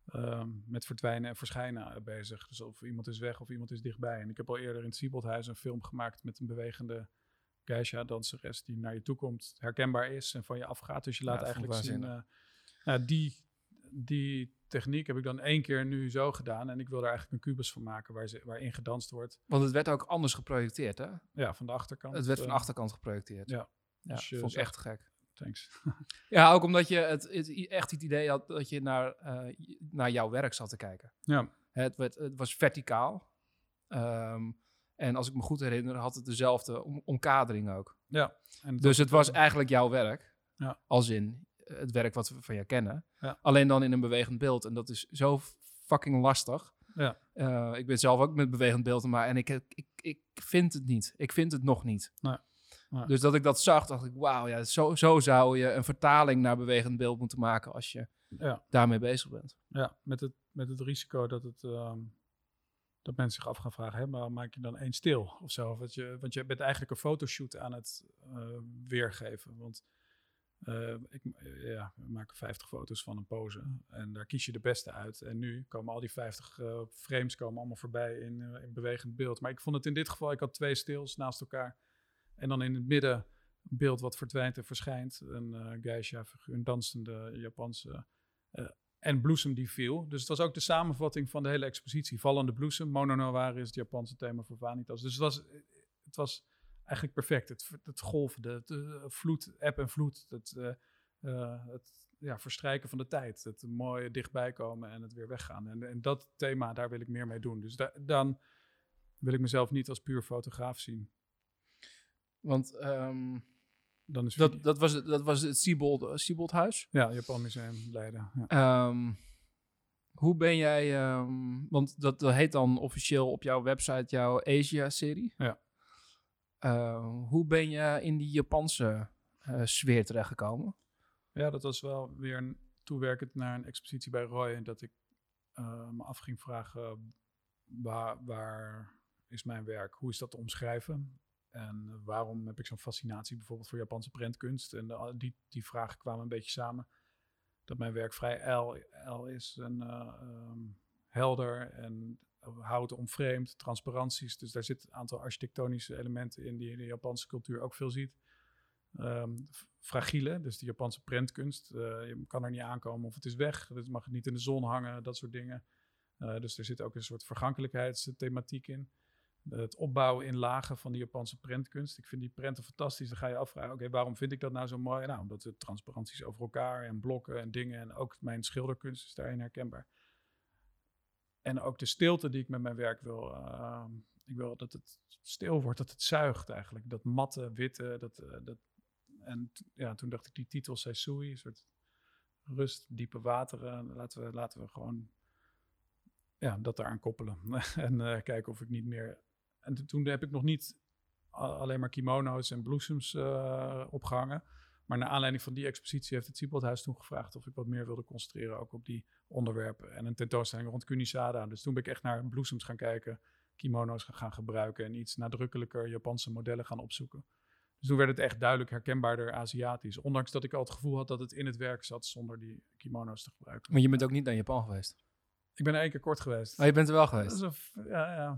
ehm, met verdwijnen en verschijnen bezig. Dus of iemand is weg of iemand is dichtbij. En ik heb al eerder in het Sieboldhuis een film gemaakt met een bewegende geisha-danseres die naar je toe komt, herkenbaar is en van je afgaat. Dus je laat Ja, eigenlijk zien... nou, die, die techniek heb ik dan één keer nu zo gedaan. En ik wil er eigenlijk een kubus van maken waar ze, waarin gedanst wordt. Want het werd ook anders geprojecteerd, hè? Ja, van de achterkant. Het werd van de achterkant geprojecteerd. ja. Ja Dus je vond ik echt gek. Thanks. Ja, ook omdat je het, echt het idee had dat je naar, eh, naar jouw werk zat te kijken. Ja, Het, werd, het was verticaal. Ehm, en als ik me goed herinner, had het dezelfde om, omkadering ook. ja. En Dus het was eigenlijk jouw werk. Ja. Als in eh, het werk wat we van jou kennen. Ja. Alleen dan in een bewegend beeld. En dat is zo fucking lastig. Ja. Eh, ik ben zelf ook met bewegend beeld maar en ik, ik, ik, ik vind het niet. Ik vind het nog niet. Nee. Dus dat ik dat zag, dacht ik, wauw, ja, zo, zo zou je een vertaling naar bewegend beeld moeten maken als je Ja. daarmee bezig bent. Ja, met het, met het risico dat, het, ehm, dat mensen zich af gaan vragen, hè, maar maak je dan één stil of zo? Want je, want je bent eigenlijk een fotoshoot aan het eh, weergeven. Want eh, ik eh, ja, we maken 50 foto's van een pose en daar kies je de beste uit. En nu komen al die 50 eh, frames komen allemaal voorbij in, in bewegend beeld. Maar ik vond het in dit geval, ik had twee stils naast elkaar. En dan in het midden een beeld wat verdwijnt en verschijnt. Een eh geisha-figuur, een dansende Japanse eh, en bloesem die viel. Dus het was ook de samenvatting van de hele expositie. Vallende bloesem, Mono Noir is het Japanse thema voor Vanitas. Dus het was, het was eigenlijk perfect. Het, het golvende, het eh, vloed, eb en vloed. Het, eh, eh, het ja, verstrijken van de tijd. Het mooie dichtbij komen en het weer weggaan. En, en dat thema, daar wil ik meer mee doen. Dus da- dan wil ik mezelf niet als puur fotograaf zien. Want ehm, Dan is dat, dat, was, het- dat was het Siebold, Sieboldhuis. ja, Japan Museum Leiden. Ja. Ehm, hoe ben jij, ehm, want dat, dat heet dan officieel op jouw website jouw Asia-serie. Ja. Hoe ben je in die Japanse eh, sfeer terechtgekomen? Ja, dat was wel weer een, toewerkend naar een expositie bij Roy. En dat ik eh, me af ging vragen, waar, waar is mijn werk? Hoe is dat te omschrijven? En waarom heb ik zo'n fascinatie bijvoorbeeld voor Japanse prentkunst? En die, die vragen kwamen een beetje samen. Dat mijn werk vrij L, L is en eh, ehm, helder en houten omframed, transparanties. Dus daar zit een aantal architectonische elementen in die je in de Japanse cultuur ook veel ziet. F- fragiele, dus de Japanse prentkunst. Eh, je kan er niet aankomen of het is weg. Het mag niet in de zon hangen, dat soort dingen. Eh, dus er zit ook een soort vergankelijkheidsthematiek in. Het opbouwen in lagen van die Japanse prentkunst. Ik vind die prenten fantastisch. Dan ga je afvragen, oké, waarom vind ik dat nou zo mooi? Nou, omdat het transparanties over elkaar en blokken en dingen. En ook mijn schilderkunst is daarin herkenbaar. En ook de stilte die ik met mijn werk wil. ehm, ik wil dat het stil wordt, dat het zuigt eigenlijk. Dat matte, witte, dat... eh, dat en ja, toen dacht ik die titel Seisui, een soort rust, diepe wateren. Laten we, laten we gewoon ja, dat eraan koppelen. en eh, kijken of ik niet meer. En to- toen heb ik nog niet alleen maar kimono's en bloesems eh, opgehangen. Maar naar aanleiding van die expositie heeft het Sieboldhuis toen gevraagd of ik wat meer wilde concentreren ook op die onderwerpen. En een tentoonstelling rond Kunisada. Dus toen ben ik echt naar bloesems gaan kijken, kimono's gaan gebruiken en iets nadrukkelijker Japanse modellen gaan opzoeken. Dus toen werd het echt duidelijk herkenbaarder Aziatisch. Ondanks dat ik al het gevoel had dat het in het werk zat zonder die kimono's te gebruiken. Maar je bent ook niet naar Japan geweest. Ik ben er één keer kort geweest. Oh, je bent er wel geweest. een ja, ja.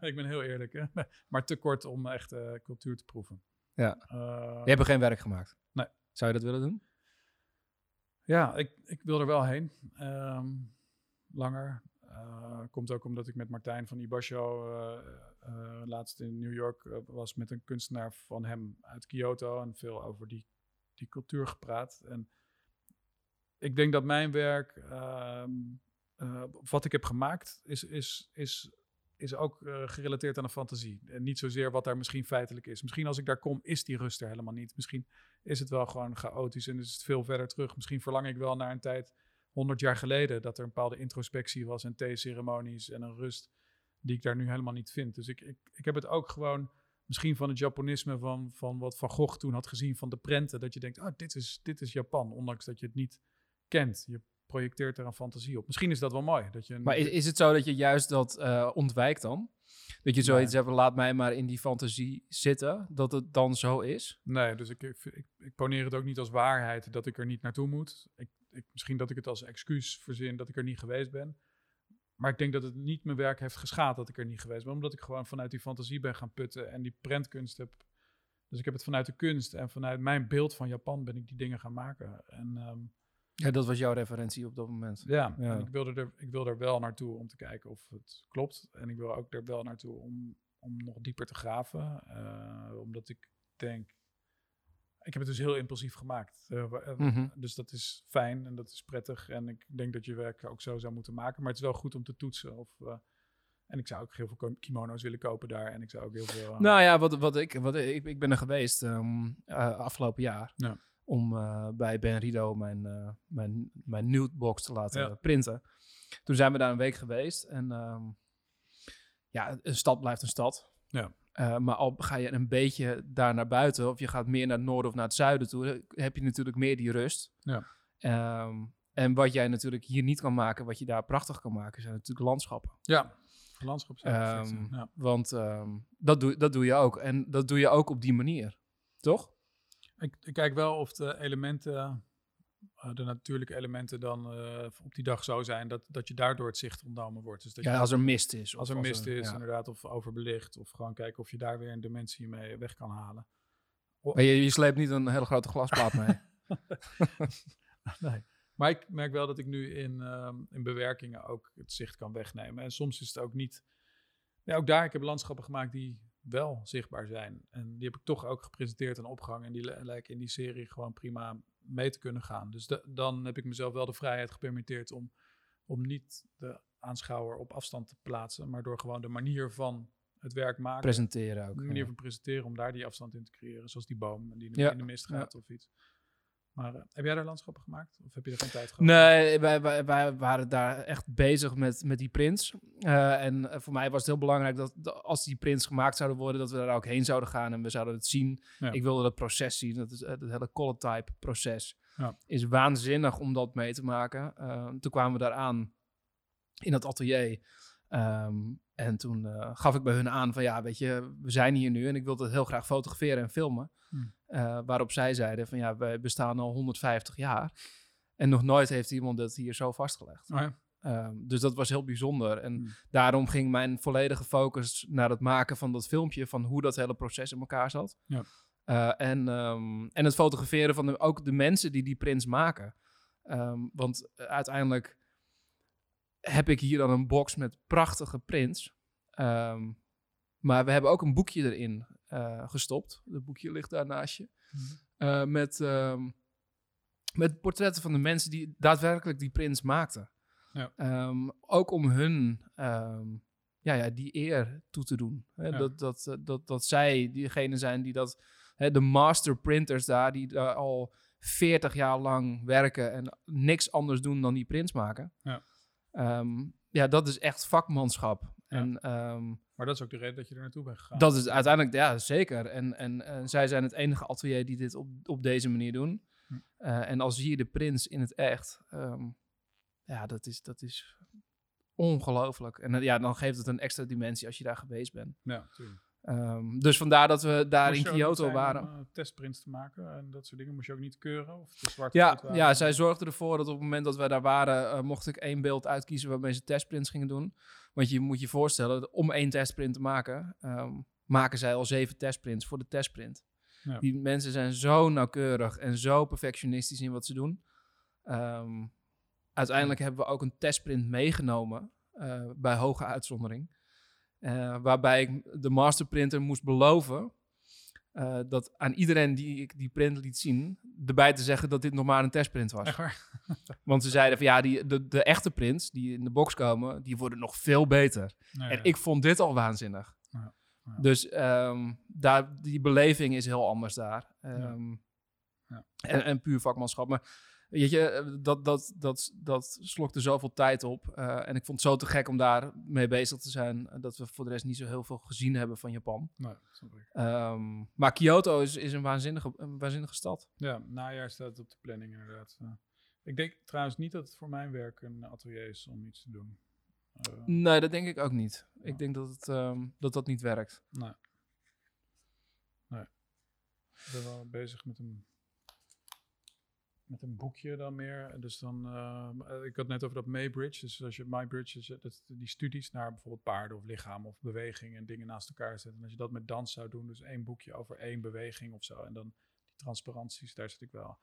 ik ben heel eerlijk. Hè? Maar te kort om echt eh, cultuur te proeven. Ja. Eh, Je hebt er geen werk gemaakt. Nee. Zou je dat willen doen? ja, ik, ik wil er wel heen. Ehm, langer. Eh, komt ook omdat ik met Martijn van Ibasho laatst in New York was met een kunstenaar van hem uit Kyoto. En veel over die, die cultuur gepraat. En ik denk dat mijn werk, ehm, eh, wat ik heb gemaakt, is, is, is, is ook eh, gerelateerd aan een fantasie. En niet zozeer wat daar misschien feitelijk is. Misschien als ik daar kom, is die rust er helemaal niet. Misschien is het wel gewoon chaotisch en is het veel verder terug. Misschien verlang ik wel naar een tijd, 100 jaar geleden, dat er een bepaalde introspectie was en theeceremonies en een rust die ik daar nu helemaal niet vind. Dus ik, ik, ik heb het ook gewoon misschien van het Japonisme van, van wat Van Gogh toen had gezien van de prenten. Dat je denkt, ah, dit is, dit is Japan, ondanks dat je het niet kent. Je projecteert er een fantasie op. Misschien is dat wel mooi. Dat je een- Maar is, is het zo dat je juist dat eh, ontwijkt dan? Dat je zoiets hebt, laat mij maar in die fantasie zitten, dat het dan zo is? Nee, dus ik, ik, ik, ik poneer het ook niet als waarheid dat ik er niet naartoe moet. Ik, ik, misschien dat ik het als excuus verzin dat ik er niet geweest ben. Maar ik denk dat het niet mijn werk heeft geschaad dat ik er niet geweest ben. Omdat ik gewoon vanuit die fantasie ben gaan putten en die prentkunst heb. Dus ik heb het vanuit de kunst en vanuit mijn beeld van Japan ben ik die dingen gaan maken. En ehm, Ja, dat was jouw referentie op dat moment. ja, Ja. En ik, wilde er, ik wil er wel naartoe om te kijken of het klopt. En ik wil ook er wel naartoe om, om nog dieper te graven. eh, omdat ik denk... Ik heb het dus heel impulsief gemaakt. Eh, eh, Mhm. Dus dat is fijn en dat is prettig. En ik denk dat je werk ook zo zou moeten maken. Maar het is wel goed om te toetsen. Of, en ik zou ook heel veel kimono's willen kopen daar. En ik zou ook heel veel... Nou ja, wat, wat ik, wat ik, ik ben er geweest eh, afgelopen jaar Ja. Om eh, bij Ben Rido mijn, eh mijn, mijn nudebox te laten Ja. printen. Toen zijn we daar een week geweest en ehm, ja, een stad blijft een stad. Ja. Eh, maar al ga je een beetje daar naar buiten, of je gaat meer naar het noorden of naar het zuiden toe, heb je natuurlijk meer die rust. Ja. Ehm, en wat jij natuurlijk hier niet kan maken, wat je daar prachtig kan maken, zijn natuurlijk landschappen. ja, landschap zou perfect zijn, Ehm, ja. Want dat, doe, dat doe je ook. En dat doe je ook op die manier. Toch? Ik, ik kijk wel of de elementen, eh, de natuurlijke elementen dan eh, op die dag zo zijn dat, dat je daardoor het zicht ontnomen wordt. Dus dat Ja, je, als er mist is. als er mist is, ja. inderdaad, of overbelicht, of gewoon kijken of je daar weer een dimensie mee weg kan halen. Maar je, je sleept niet een hele grote glasplaat mee. nee. Maar ik merk wel dat ik nu in, ehm, in bewerkingen ook het zicht kan wegnemen. En soms is het ook niet. Ja, ook daar, ik heb landschappen gemaakt die wel zichtbaar zijn. En die heb ik toch ook gepresenteerd en opgehangen. En die li- lijken in die serie gewoon prima mee te kunnen gaan. Dus da- dan heb ik mezelf wel de vrijheid gepermitteerd om, om niet de aanschouwer op afstand te plaatsen. Maar door gewoon de manier van het werk maken. Presenteren ook. de manier ja. van presenteren, om daar die afstand in te creëren. Zoals die boom die in de, Ja. in de mist Ja. gaat of iets. Maar eh, heb jij daar landschappen gemaakt? Of heb je er geen tijd gehad? Nee, wij, wij, wij waren daar echt bezig met, met die prints. Eh, en eh, voor mij was het heel belangrijk dat, dat als die prints gemaakt zouden worden, dat we daar ook heen zouden gaan en we zouden het zien. Ja. Ik wilde dat proces zien. Dat is het hele color-type proces. Ja. Is waanzinnig om dat mee te maken. Toen kwamen we daar aan in dat atelier. Ehm, en toen eh, gaf ik bij hun aan van ja, weet je, we zijn hier nu en ik wil het heel graag fotograferen en filmen. Hmm. Eh, waarop zij zeiden van ja, we bestaan al 150 jaar. En nog nooit heeft iemand dat hier zo vastgelegd. Oh ja. Ehm, dus dat was heel bijzonder. En Hmm. daarom ging mijn volledige focus naar het maken van dat filmpje, van hoe dat hele proces in elkaar zat. Ja. Eh, en, ehm, en het fotograferen van de, ook de mensen die die prints maken. Ehm, want uiteindelijk heb ik hier dan een box met prachtige prints. Ehm, Maar we hebben ook een boekje erin eh, gestopt. Het boekje ligt daar naast je. Eh, met, ehm, met portretten van de mensen die daadwerkelijk die prints maakten. Ja. Ehm, ook om hun ja, ja, die eer toe te doen. Hè? Ja. Dat, dat, eh, dat, dat zij diegene zijn die dat... Hè, de master printers daar, die daar al 40 jaar lang werken... en niks anders doen dan die prints maken. Ja. Ehm, ja, dat is echt vakmanschap. Ja. En ehm, Maar dat is ook de reden dat je er naartoe bent gegaan. dat is uiteindelijk, ja, zeker. En, en, en zij zijn het enige atelier die dit op, op deze manier doen. Hm. Eh, en als zie je de prins in het echt, ehm, ja, dat is, dat is ongelooflijk. En eh, ja, dan geeft het een extra dimensie als je daar geweest bent. Ja, natuurlijk. Ehm, dus vandaar dat we daar in Kyoto waren. Om, eh, testprints te maken en dat soort dingen moest je ook niet keuren? Of de zwart Ja, ja, zij zorgde ervoor dat op het moment dat wij daar waren, eh, mocht ik één beeld uitkiezen waarmee ze testprints gingen doen. Want je moet je voorstellen, om één testprint te maken, ehm, maken zij al zeven testprints voor de testprint. Ja. Die mensen zijn zo nauwkeurig en zo perfectionistisch in wat ze doen. Ehm, uiteindelijk hebben we ook een testprint meegenomen eh, bij hoge uitzondering. Eh, waarbij ik de masterprinter moest beloven eh, dat aan iedereen die ik die print liet zien, erbij te zeggen dat dit nog maar een testprint was. Want ze zeiden van ja, die, de, de echte prints die in de box komen, die worden nog veel beter. Nee, En ja. ik vond dit al waanzinnig. Ja, ja. Dus ehm, daar, die beleving is heel anders daar. Ehm, Ja. En, en puur vakmanschap. Maar weet je, eh, dat, dat, dat, dat slokte zoveel tijd op. Eh, en ik vond het zo te gek om daar mee bezig te zijn. eh, Dat we voor de rest niet zo heel veel gezien hebben van Japan. Nee. Ehm, maar Kyoto is, is een, waanzinnige, een waanzinnige stad. Ja, najaar staat het op de planning inderdaad. Ik denk trouwens niet dat het voor mijn werk een atelier is om iets te doen. Eh, Nee, dat denk ik ook niet. Ik denk dat, het, ehm, dat dat niet werkt. nee. Nee. Ik ben wel bezig met een, met een boekje dan meer. Dus dan, eh, ik had net over dat Maybridge. Dus als je Maybridge, is, dat die studies naar bijvoorbeeld paarden of lichaam of beweging en dingen naast elkaar zetten. En als je dat met dans zou doen, dus één boekje over één beweging of zo. En dan die transparanties, daar zit ik wel.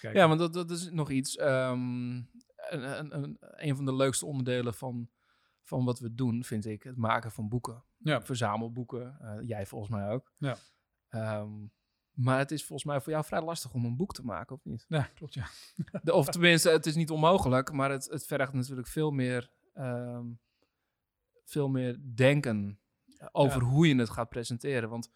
kijken. Ja, want dat, dat is nog iets. ehm, een, een, een, een van de leukste onderdelen van, van wat we doen, vind ik, het maken van boeken. Ja. Verzamelboeken. eh, jij volgens mij ook. Ja. Ehm, maar het is volgens mij voor jou vrij lastig om een boek te maken, of niet? Ja, klopt ja. De, of tenminste, het is niet onmogelijk, maar het, het vergt natuurlijk veel meer, ehm, veel meer denken over Ja. hoe je het gaat presenteren. Want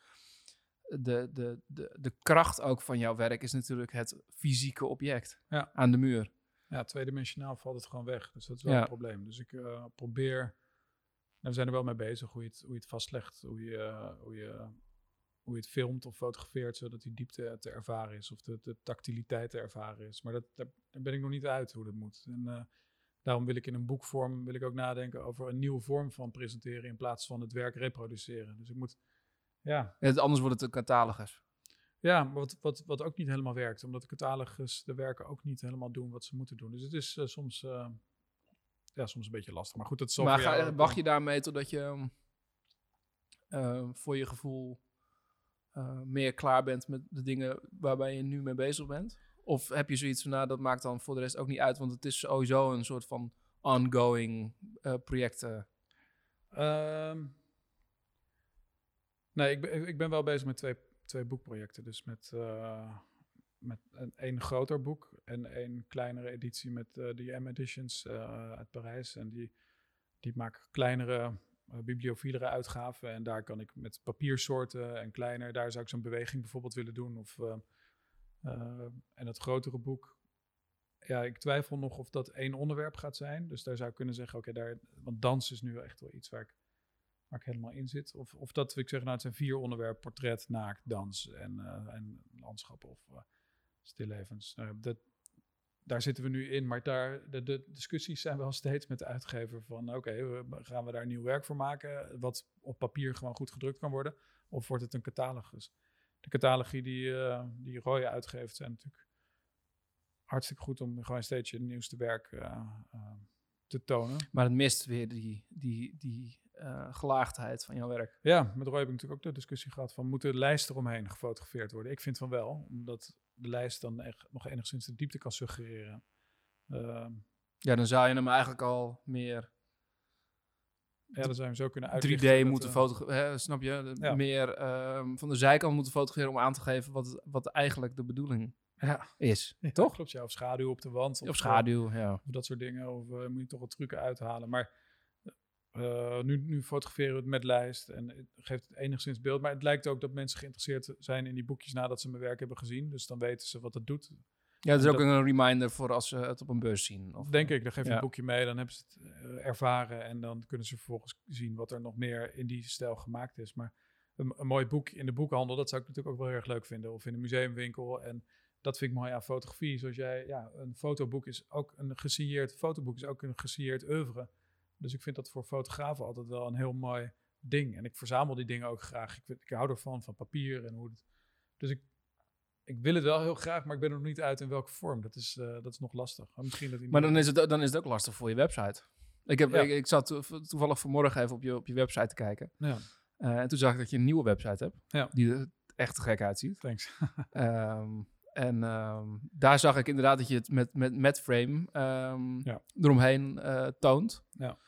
de, de, de, de kracht ook van jouw werk is natuurlijk het fysieke object Ja. aan de muur. Ja, tweedimensionaal valt het gewoon weg. Dus dat is wel Ja. een probleem. Dus ik eh, probeer. Nou, we zijn er wel mee bezig hoe je het, hoe je het vastlegt, hoe je, eh, hoe, je, hoe je het filmt of fotografeert, zodat die diepte te ervaren is of de, de tactiliteit te ervaren is. Maar dat, daar, daar ben ik nog niet uit hoe dat moet. En eh, daarom wil ik in een boekvorm wil ik ook nadenken over een nieuwe vorm van presenteren in plaats van het werk reproduceren. Dus ik moet, ja, anders wordt het een catalogus. ja, maar wat, wat, wat ook niet helemaal werkt. Omdat de catalogus de werken ook niet helemaal doen wat ze moeten doen. Dus het is eh, soms, eh, ja, soms een beetje lastig. Maar goed, dat zal Maar ga, wacht je daarmee totdat je ehm, eh, voor je gevoel eh, meer klaar bent met de dingen waarbij je nu mee bezig bent? Of heb je zoiets van, nou, dat maakt dan voor de rest ook niet uit, want het is sowieso een soort van ongoing eh project. eh. Ehm, nee, ik ben, ik ben wel bezig met twee, twee boekprojecten. Dus met, eh, met een, groter boek en een kleinere editie met de M Editions uit Parijs. En die, die maken kleinere, bibliophilere uitgaven. En daar kan ik met papiersoorten en kleiner, daar zou ik zo'n beweging bijvoorbeeld willen doen. Of, eh, eh, en het grotere boek, ja, ik twijfel nog of dat één onderwerp gaat zijn. Dus daar zou ik kunnen zeggen, oké, daar, want dans is nu echt wel iets waar ik, waar ik helemaal in zit. Of, of dat ik zeg, nou, het zijn vier onderwerpen: portret, naakt, dans en, eh, en landschap of uh, stillevens. Uh, dat, daar zitten we nu in, maar daar, de, de, discussies zijn wel steeds met de uitgever van, oké, okay, gaan we daar nieuw werk voor maken, wat op papier gewoon goed gedrukt kan worden, of wordt het een catalogus? De catalogie die, uh, die Roy uitgeeft zijn natuurlijk hartstikke goed om gewoon steeds je nieuwste werk uh, uh, te tonen. Maar het mist weer die, die, die gelaagdheid van jouw werk. Ja, met Roy heb ik natuurlijk ook de discussie gehad van moeten de lijsten eromheen gefotografeerd worden? Ik vind van wel, omdat de lijst dan echt nog enigszins de diepte kan suggereren. Uh, ja, dan zou je hem eigenlijk al meer Ja, dan zijn we zo kunnen 3D uitlichten. dat, moeten eh, fotograferen, snap je? Ja. Meer ehm, van de zijkant moeten fotograferen om aan te geven wat, wat eigenlijk de bedoeling Ja, is. ja, Toch? Klopt, ja. Of schaduw op de wand. Of eh, schaduw, ja. Of dat soort dingen. Of eh, moet je toch wat trucken uithalen. Maar eh, nu, nu fotograferen we het met lijst en het geeft het enigszins beeld. Maar het lijkt ook dat mensen geïnteresseerd zijn in die boekjes nadat ze mijn werk hebben gezien. Dus dan weten ze wat het doet. Ja, dat is En ook dat- een reminder voor als ze het op een bus zien. Of, Denk ik, dan geef je Ja. een boekje mee, dan hebben ze het eh, ervaren en dan kunnen ze vervolgens zien wat er nog meer in die stijl gemaakt is. Maar een, een mooi boek in de boekhandel, dat zou ik natuurlijk ook wel heel erg leuk vinden. Of in een museumwinkel. En dat vind ik mooi aan fotografie. Zoals jij, ja, een fotoboek is ook een gesigneerd fotoboek, is ook een gesigneerd oeuvre. Dus ik vind dat voor fotografen altijd wel een heel mooi ding. En ik verzamel die dingen ook graag. Ik, ik hou ervan, van papier en hoe het. Dus ik, ik wil het wel heel graag, maar ik ben er nog niet uit in welke vorm. Dat is, eh, dat is nog lastig. Maar Misschien dat Maar dan is, het, dan is het ook lastig voor je website. Ik, heb, Ja. ik, ik zat to- toevallig vanmorgen even op je, op je website te kijken. Ja, Eh, en toen zag ik dat je een nieuwe website hebt. Ja. Die er echt te gek uitziet. thanks. Ehm, en ehm, daar zag ik inderdaad dat je het met, met, met frame ehm, Ja. eromheen eh, toont. Ja.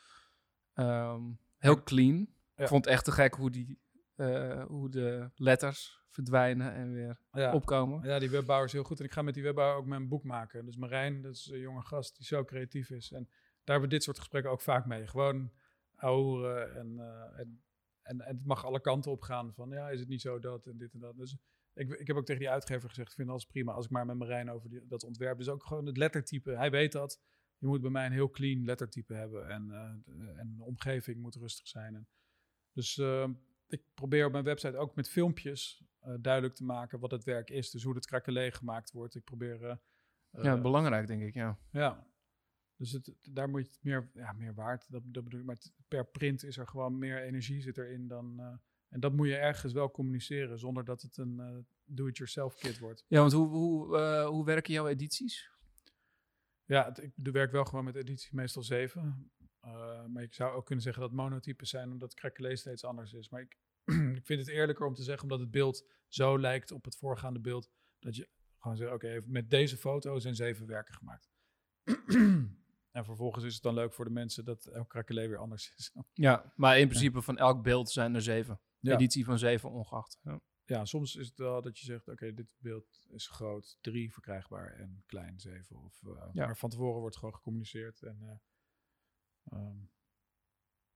Ehm, heel clean. Ja. Ik vond het echt te gek hoe, die, eh, hoe de letters verdwijnen en weer Ja. opkomen. Ja, die webbouwer is heel goed. En ik ga met die webbouwer ook mijn boek maken. Dus Marijn, dat is een jonge gast die zo creatief is. En daar hebben we dit soort gesprekken ook vaak mee. Gewoon ouwen en, eh, en, en, en het mag alle kanten op gaan. Van ja, is het niet zo dat en dit en dat. Dus ik, ik heb ook tegen die uitgever gezegd, ik vind alles prima als ik maar met Marijn over die, dat ontwerp. Dus ook gewoon het lettertype. Hij weet dat. Je moet bij mij een heel clean lettertype hebben. En, eh, de- en de omgeving moet rustig zijn. En, dus eh, ik probeer op mijn website ook met filmpjes eh, duidelijk te maken wat het werk is. Dus hoe het krakelé gemaakt wordt. Ik probeer... eh, ja, eh, belangrijk denk ik, ja. ja. Dus het, daar moet je het meer, ja, meer waard. Dat, dat bedoel ik. Maar het- per print is er gewoon meer energie zit erin dan. eh, en dat moet je ergens wel communiceren zonder dat het een eh, do-it-yourself kit wordt. Ja, want hoe, hoe, eh, hoe werken jouw edities? Ja, het, ik werk wel gewoon met editie meestal 7. Eh, maar ik zou ook kunnen zeggen dat monotypes zijn, omdat Krakelé steeds anders is. Maar ik, ik vind het eerlijker om te zeggen, omdat het beeld zo lijkt op het voorgaande beeld, dat je gewoon zegt, oké, met deze foto zijn zeven werken gemaakt. en vervolgens is het dan leuk voor de mensen dat elk Krakelé weer anders is. Ja, maar in principe van elk beeld zijn er zeven. Ja. Editie van zeven ongeacht. Ja. Ja, soms is het wel dat je zegt, oké, dit beeld is groot, drie verkrijgbaar en klein, zeven. Of, eh, Ja. Maar van tevoren wordt gewoon gecommuniceerd. En, eh, ehm,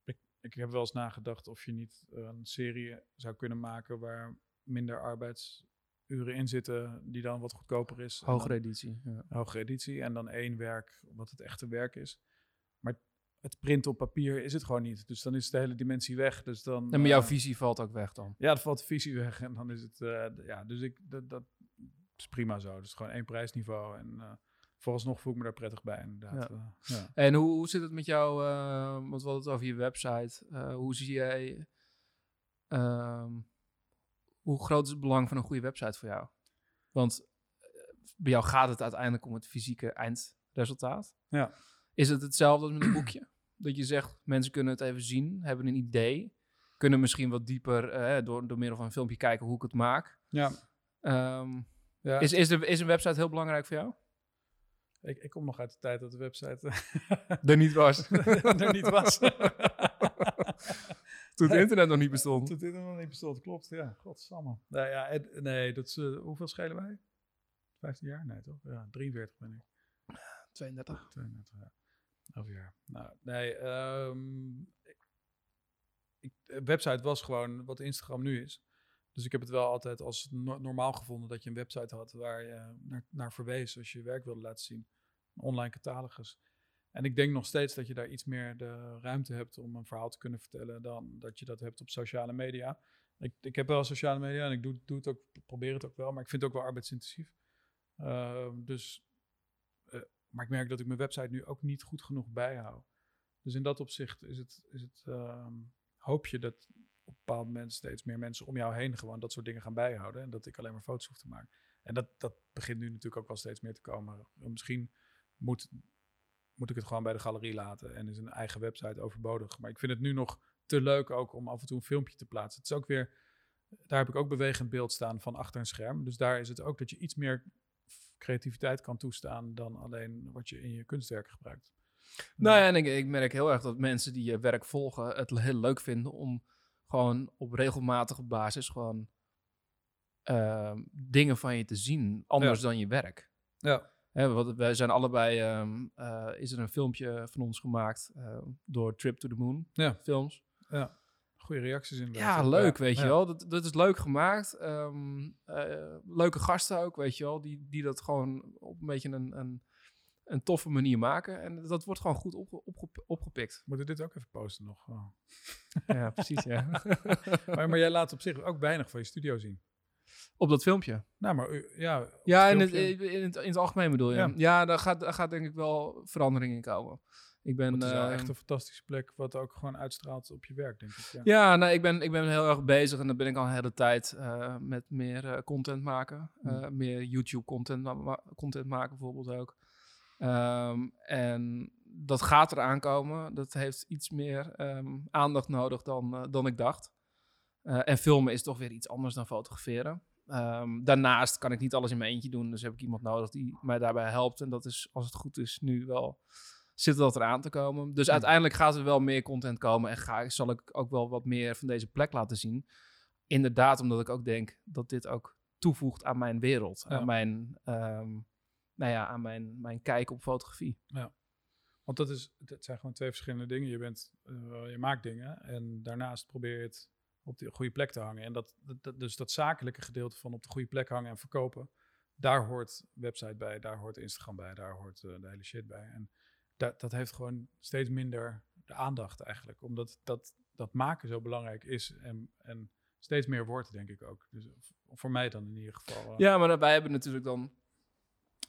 ik, ik heb wel eens nagedacht of je niet eh, een serie zou kunnen maken waar minder arbeidsuren in zitten, die dan wat goedkoper is. Hogere editie. Ja. hogere editie en dan één werk wat het echte werk is. Het printen op papier is het gewoon niet. Dus dan is de hele dimensie weg. Dus dan, En maar jouw eh, visie valt ook weg dan. ja, dan valt de visie weg en dan is het, eh, ja, dus ik, dat, dat is prima zo. Dus gewoon één prijsniveau en eh vooralsnog voel ik me daar prettig bij inderdaad. Ja. En hoe, hoe zit het met jou, want we hadden het over je website. Hoe zie jij, ehm, hoe groot is het belang van een goede website voor jou? Want bij jou gaat het uiteindelijk om het fysieke eindresultaat. Ja. Is het hetzelfde als met een boekje? Dat je zegt, mensen kunnen het even zien, hebben een idee. Kunnen misschien wat dieper eh, door, door middel van een filmpje kijken hoe ik het maak. ja. Ehm, ja. is, is, de, is een website heel belangrijk voor jou? ik, ik kom nog uit de tijd dat de website Er niet was. er niet was. Toen het internet nog niet bestond. Toen dit nog niet bestond, klopt. Ja, godsamme. Nou ja, nee, dat is, eh, hoeveel schelen wij? 15 jaar? Nee, toch? Ja, 43 ben ik. 32. 32 jaar. Elf jaar. Nou, nee, ehm, ik, website was gewoon wat Instagram nu is. Dus ik heb het wel altijd als no- normaal gevonden dat je een website had waar je naar, naar verwees als je je werk wilde laten zien. Online catalogus. En ik denk nog steeds dat je daar iets meer de ruimte hebt om een verhaal te kunnen vertellen dan dat je dat hebt op sociale media. Ik, ik heb wel sociale media en ik doe, het ook, probeer het ook wel, maar ik vind het ook wel arbeidsintensief. Ehm, dus maar ik merk dat ik mijn website nu ook niet goed genoeg bijhoud. Dus in dat opzicht is het, is het ehm, hoop je dat op een bepaald moment steeds meer mensen om jou heen gewoon dat soort dingen gaan bijhouden. En dat ik alleen maar foto's hoef te maken. En dat, dat begint nu natuurlijk ook wel steeds meer te komen. Misschien moet, moet ik het gewoon bij de galerie laten en is een eigen website overbodig. Maar ik vind het nu nog te leuk ook om af en toe een filmpje te plaatsen. Het is ook weer, daar heb ik ook bewegend beeld staan van achter een scherm. Dus daar is het ook dat je iets meer creativiteit kan toestaan dan alleen wat je in je kunstwerk gebruikt. Nou ja, en ik, ik merk heel erg dat mensen die je werk volgen het heel leuk vinden om gewoon op regelmatige basis gewoon ehm, dingen van je te zien, anders dan je werk. Ja. Hè, wat, wij zijn allebei, ehm, eh, is er een filmpje van ons gemaakt eh, door Trip to the Moon Ja. films. Ja. Goede reacties in. Ja, leuk, weet je wel. Dat, dat is leuk gemaakt. Ehm, eh, leuke gasten ook, weet je wel. Die, die dat gewoon op een beetje een, een, een toffe manier maken. En dat wordt gewoon goed opge- opge- opgepikt. Moeten dit ook even posten nog? Oh. Ja, precies, ja. maar, maar jij laat op zich ook weinig van je studio zien. op dat filmpje. Nou, maar u- ja. op Ja, in het filmpje- in, het, in het algemeen bedoel je? Ja. Ja, daar, gaat, daar gaat denk ik wel verandering in komen. Ik ben, het is wel echt een fantastische plek, wat ook gewoon uitstraalt op je werk, denk ik. Ja. Ja, nou, ik, ben, ik ben heel erg bezig en dan ben ik al een hele tijd eh, met meer eh, content maken. Hmm. Eh, meer YouTube content, ma- ma- content maken bijvoorbeeld ook. Ehm, en dat gaat eraan komen. Dat heeft iets meer ehm, aandacht nodig dan, dan ik dacht. En filmen is toch weer iets anders dan fotograferen. Ehm, daarnaast kan ik niet alles in mijn eentje doen. Dus heb ik iemand nodig die mij daarbij helpt. En dat is, als het goed is, nu wel zit dat eraan te komen. Dus uiteindelijk gaat er wel meer content komen. En ga, zal ik ook wel wat meer van deze plek laten zien. Inderdaad, omdat ik ook denk dat dit ook toevoegt aan mijn wereld. Ja. Aan mijn, ehm, nou ja, aan mijn, mijn kijk op fotografie. Want dat, is, dat zijn gewoon twee verschillende dingen. Je, bent, eh, je maakt dingen en daarnaast probeer je het op de goede plek te hangen. En dat, dat- dat, dus dat zakelijke gedeelte van op de goede plek hangen en verkopen, daar hoort website bij, daar hoort Instagram bij, daar hoort eh, de hele shit bij. En dat, dat heeft gewoon steeds minder de aandacht eigenlijk, omdat dat, dat maken zo belangrijk is en, en steeds meer wordt, denk ik ook. Dus voor mij dan in ieder geval. eh, Ja, maar wij hebben natuurlijk dan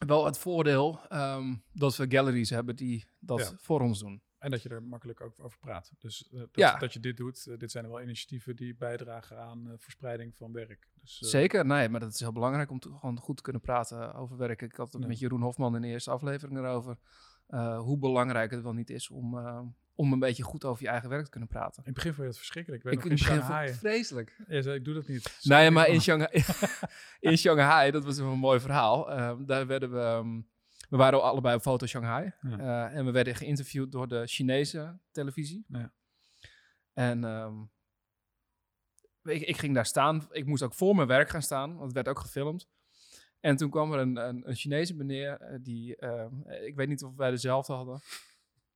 wel het voordeel ehm, dat we galleries hebben die dat Ja. voor ons doen. En dat je er makkelijk ook over praat. Dus eh, dat, Ja. dat je dit doet, eh, dit zijn wel initiatieven die bijdragen aan verspreiding van werk. Dus, Zeker, nee, maar dat is heel belangrijk om te, gewoon goed te kunnen praten over werk. Ik had het met Jeroen Hofman in de eerste aflevering erover. Eh, hoe belangrijk het wel niet is om, eh, om een beetje goed over je eigen werk te kunnen praten. In het begin vond je het verschrikkelijk. Ik Ik in Shanghai. het vreselijk. Ik doe dat niet. Nou ja, maar in Sorry, Shanghai, in Shanghai, dat was een mooi verhaal. Ehm, daar werden we, ehm, we waren allebei op foto Shanghai. Ja. Eh, en we werden geïnterviewd door de Chinese televisie. Ja. En ehm, ik, ik ging daar staan. Ik moest ook voor mijn werk gaan staan, want het werd ook gefilmd. En toen kwam er een, een, een Chinese meneer, eh, die, ehm, ik weet niet of wij dezelfde hadden,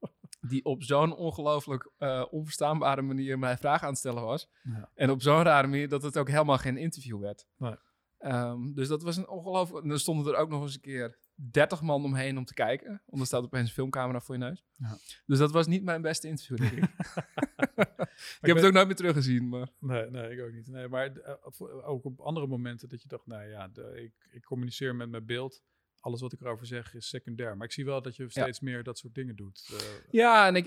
die op zo'n ongelooflijk eh, onverstaanbare manier mij vragen aan het stellen was. Ja. En op zo'n rare manier dat het ook helemaal geen interview werd. Nee. Ehm, dus dat was een ongelooflijk... En er stonden er ook nog eens een keer 30 man omheen om te kijken. Want er staat opeens een filmcamera voor je neus. Ja. Dus dat was niet mijn beste interview, denk ik. ik heb weet- het ook nooit meer teruggezien, maar... Nee, nee, ik ook niet. Nee, maar eh, ook op andere momenten dat je dacht, nou ja, de, ik, ik communiceer met mijn beeld. Alles wat ik erover zeg is secundair. Maar ik zie wel dat je steeds meer dat soort dingen doet. Eh, Ja, en ik,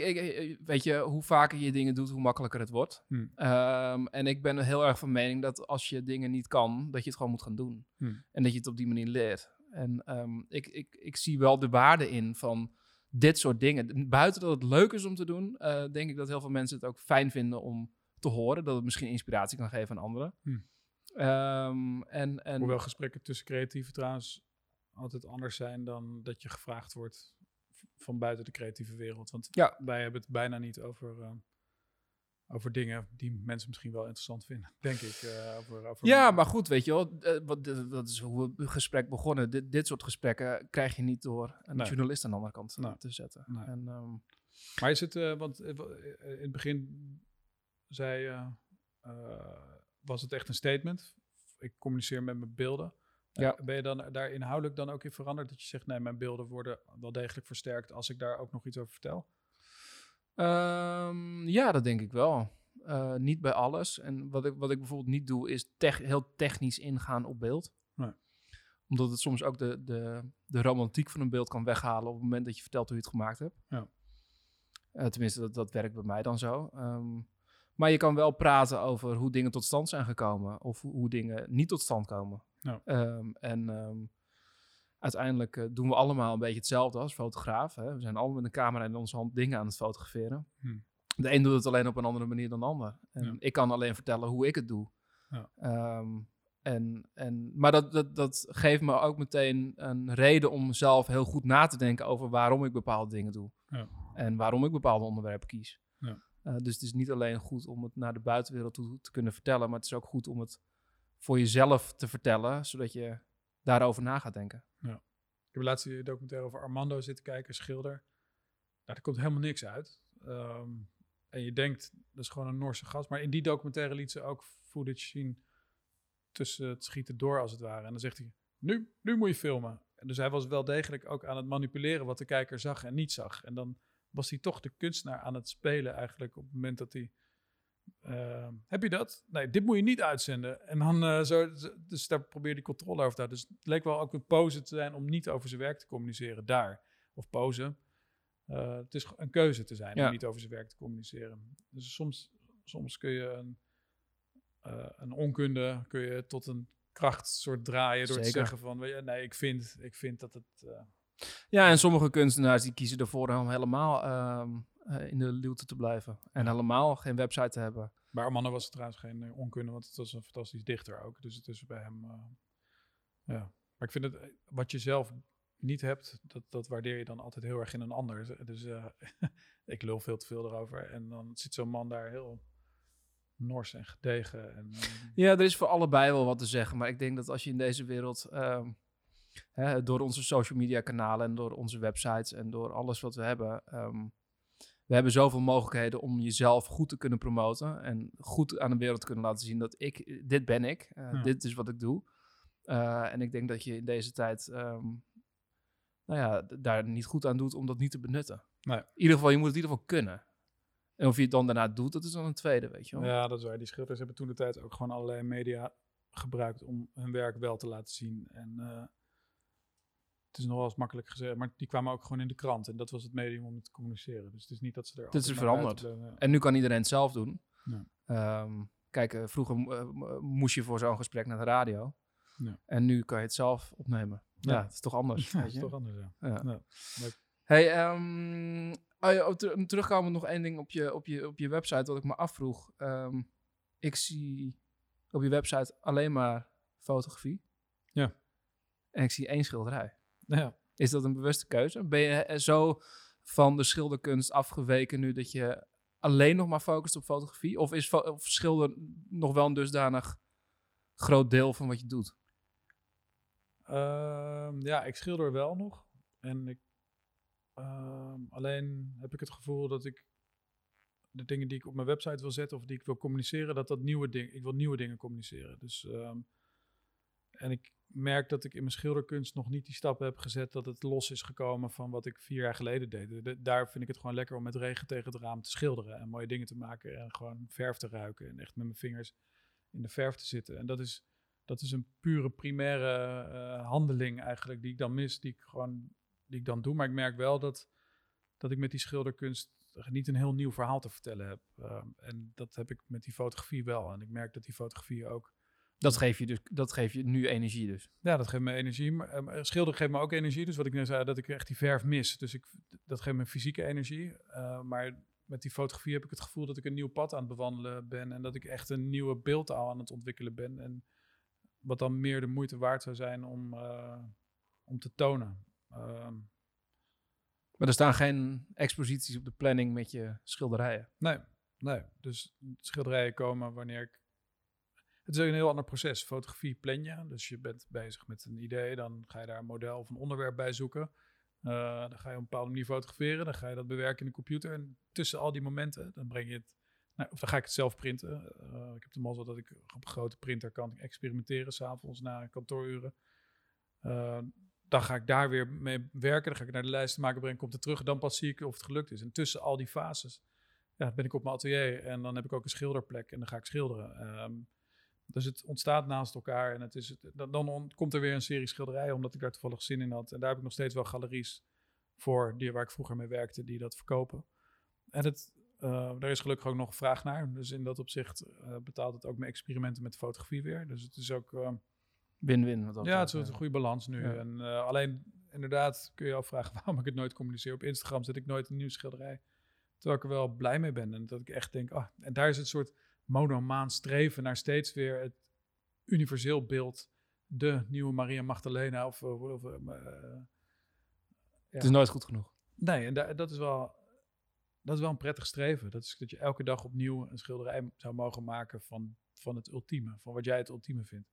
weet je, hoe vaker je dingen doet, hoe makkelijker het wordt. Hmm. Ehm, en ik ben heel erg van mening dat als je dingen niet kan, dat je het gewoon moet gaan doen. Hmm. En dat je het op die manier leert. En ehm, ik, ik, ik zie wel de waarde in van dit soort dingen. Buiten dat het leuk is om te doen, eh, denk ik dat heel veel mensen het ook fijn vinden om te horen. Dat het misschien inspiratie kan geven aan anderen. Hmm. Ehm, en, en, Hoewel gesprekken tussen creatieven trouwens altijd anders zijn dan dat je gevraagd wordt van buiten de creatieve wereld. Want Ja. wij hebben het bijna niet over, eh, over dingen die mensen misschien wel interessant vinden, denk ik. eh, over, over Ja, maar goed, weet je wel, eh, wat, dat is hoe we het gesprek begonnen. Dit, dit soort gesprekken krijg je niet door een Nee. journalist aan de andere kant eh, Nee. te zetten. Nee. En, ehm, Maar is het, eh, want eh, wa- eh, in het begin zei je, eh, was het echt een statement? Ik communiceer met mijn beelden. Eh, Ja. ben je dan daar inhoudelijk dan ook in veranderd? Dat je zegt, nee, mijn beelden worden wel degelijk versterkt als ik daar ook nog iets over vertel? Ehm, ja, dat denk ik wel. Eh, niet bij alles. En wat ik, wat ik bijvoorbeeld niet doe, is tech- heel technisch ingaan op beeld. Nee. Omdat het soms ook de, de, de romantiek van een beeld kan weghalen op het moment dat je vertelt hoe je het gemaakt hebt. Ja. Eh, tenminste, dat, dat werkt bij mij dan zo. Ehm, maar je kan wel praten over hoe dingen tot stand zijn gekomen. Of hoe, hoe dingen niet tot stand komen. Ja. Ehm, en uiteindelijk eh, doen we allemaal een beetje hetzelfde als fotograaf. Hè? We zijn allemaal met een camera in onze hand dingen aan het fotograferen. Hmm. De een doet het alleen op een andere manier dan de ander. En Ja. ik kan alleen vertellen hoe ik het doe. Ja. Ehm, en, en, maar dat, dat, dat geeft me ook meteen een reden om zelf heel goed na te denken over waarom ik bepaalde dingen doe. Ja. En waarom ik bepaalde onderwerpen kies. Ja. Eh, dus het is niet alleen goed om het naar de buitenwereld toe te kunnen vertellen, maar het is ook goed om het voor jezelf te vertellen, zodat je daarover na gaat denken. Ik heb laatst die documentaire over Armando zitten kijken, schilder. Nou, er komt helemaal niks uit. Ehm, en je denkt, dat is gewoon een Noorse gast. Maar in die documentaire liet ze ook footage zien tussen het schieten door, als het ware. En dan zegt hij, nu, nu moet je filmen. En dus hij was wel degelijk ook aan het manipuleren wat de kijker zag en niet zag. En dan was hij toch de kunstenaar aan het spelen eigenlijk op het moment dat hij... ehm, heb je dat? Nee, dit moet je niet uitzenden. En dan eh, zo, dus daar probeerde hij controle over te houden. Dus het leek wel ook een pose te zijn om niet over zijn werk te communiceren daar. Of pose. Eh, het is een keuze te zijn Ja. om niet over zijn werk te communiceren. Dus soms, soms kun je een, eh, een onkunde kun je tot een kracht soort draaien door te zeggen van weet je, nee, ik vind, ik vind dat het. Ja, en sommige kunstenaars die kiezen ervoor om helemaal eh, in de luwte te blijven. En helemaal geen website te hebben. bij Armando was het trouwens geen eh, onkunde, want het was een fantastisch dichter ook. Dus het is bij hem. eh, ja. Maar ik vind het, wat je zelf niet hebt, dat, dat waardeer je dan altijd heel erg in een ander. Dus ik lul veel te veel erover. En dan zit zo'n man daar heel nors en gedegen. En, Ja, er is voor allebei wel wat te zeggen. Maar ik denk dat als je in deze wereld, ehm, hè, door onze social media kanalen en door onze websites en door alles wat we hebben, ehm, we hebben zoveel mogelijkheden om jezelf goed te kunnen promoten en goed aan de wereld te kunnen laten zien dat ik, dit ben ik, eh, Ja. dit is wat ik doe. Eh, en ik denk dat je in deze tijd, ehm, nou ja, daar niet goed aan doet om dat niet te benutten. Nee. In ieder geval, je moet het in ieder geval kunnen. En of je het dan daarna doet, dat is dan een tweede, weet je wel. Ja, dat is waar. Die schilders hebben toen de tijd ook gewoon allerlei media gebruikt om hun werk wel te laten zien. En eh, het is nog wel eens makkelijk gezegd, maar die kwamen ook gewoon in de krant. En dat was het medium om het te communiceren. Dus het is niet dat ze er Dit is veranderd. En nu kan iedereen het zelf doen. Ja. Ehm, kijk, eh, vroeger eh, m- moest je voor zo'n gesprek naar de radio. Ja. En nu kan je het zelf opnemen. Ja, het is toch anders. Ja, dat is toch anders, ja. Hey, ehm, oh ja, op ter- terugkomend nog één ding op je, op, je, op je website wat ik me afvroeg. Ehm, ik zie op je website alleen maar fotografie. Ja. En ik zie één schilderij. Ja. Is dat een bewuste keuze? Ben je eh, zo van de schilderkunst afgeweken nu dat je alleen nog maar focust op fotografie? Of is of schilder nog wel een dusdanig groot deel van wat je doet? Ehm, ja, ik schilder wel nog. En ik, ehm, alleen heb ik het gevoel dat ik de dingen die ik op mijn website wil zetten of die ik wil communiceren, dat dat nieuwe dingen, ik wil nieuwe dingen communiceren. Dus, ehm, en ik merk dat ik in mijn schilderkunst nog niet die stappen heb gezet dat het los is gekomen van wat ik vier jaar geleden deed. De- daar vind ik het gewoon lekker om met regen tegen het raam te schilderen en mooie dingen te maken en gewoon verf te ruiken en echt met mijn vingers in de verf te zitten. En dat is dat is een pure primaire eh, handeling eigenlijk die ik dan mis, die ik gewoon die ik dan doe. Maar ik merk wel dat, dat ik met die schilderkunst niet een heel nieuw verhaal te vertellen heb. Ehm, en dat heb ik met die fotografie wel. En ik merk dat die fotografie ook. Dat geeft je, dus, dat geeft je nu energie dus. Ja, dat geeft me energie. Maar ehm, schilderen geeft me ook energie. Dus wat ik net zei, dat ik echt die verf mis. Dus ik, dat geeft me fysieke energie. Eh, maar met die fotografie heb ik het gevoel dat ik een nieuw pad aan het bewandelen ben. En dat ik echt een nieuwe beeldtaal aan het ontwikkelen ben. En wat dan meer de moeite waard zou zijn om, eh, om te tonen. Ehm, Maar er staan geen exposities op de planning met je schilderijen. nee, nee. Dus schilderijen komen wanneer ik... Het is een heel ander proces. Fotografie plan je. Dus je bent bezig met een idee. Dan ga je daar een model of een onderwerp bij zoeken. Eh, dan ga je op een bepaalde manier fotograferen. Dan ga je dat bewerken in de computer. En tussen al die momenten, dan breng je het... Nou, of dan ga ik het zelf printen. Eh, ik heb de mazzel dat ik op een grote printer kan experimenteren. S'avonds na kantooruren. Eh, dan ga ik daar weer mee werken. Dan ga ik naar de lijst maken brengen. Komt het terug. Dan pas zie ik of het gelukt is. En tussen al die fases ja, ben ik op mijn atelier. En dan heb ik ook een schilderplek. En dan ga ik schilderen. Ehm, dus het ontstaat naast elkaar. En het is dan, dan komt er weer een serie schilderijen. Omdat ik daar toevallig zin in had. En daar heb ik nog steeds wel galeries voor. Die, waar ik vroeger mee werkte. Die dat verkopen. En het, eh, daar is gelukkig ook nog vraag naar. Dus in dat opzicht eh, betaalt het ook mijn experimenten met fotografie weer. Dus het is ook... eh, Win-win. ja, het is een goede balans nu. Ja. En eh, alleen, inderdaad, kun je afvragen waarom ik het nooit communiceer. Op Instagram zet ik nooit een nieuwe schilderij. Terwijl ik er wel blij mee ben. En dat ik echt denk, ah, en daar is het soort monomaan streven naar steeds weer het universeel beeld. De nieuwe Maria Magdalena of... of, of, eh, Het is nooit goed genoeg. nee, en da- dat is wel... dat is wel een prettig streven. Dat is dat je elke dag opnieuw een schilderij zou mogen maken van, van het ultieme, van wat jij het ultieme vindt.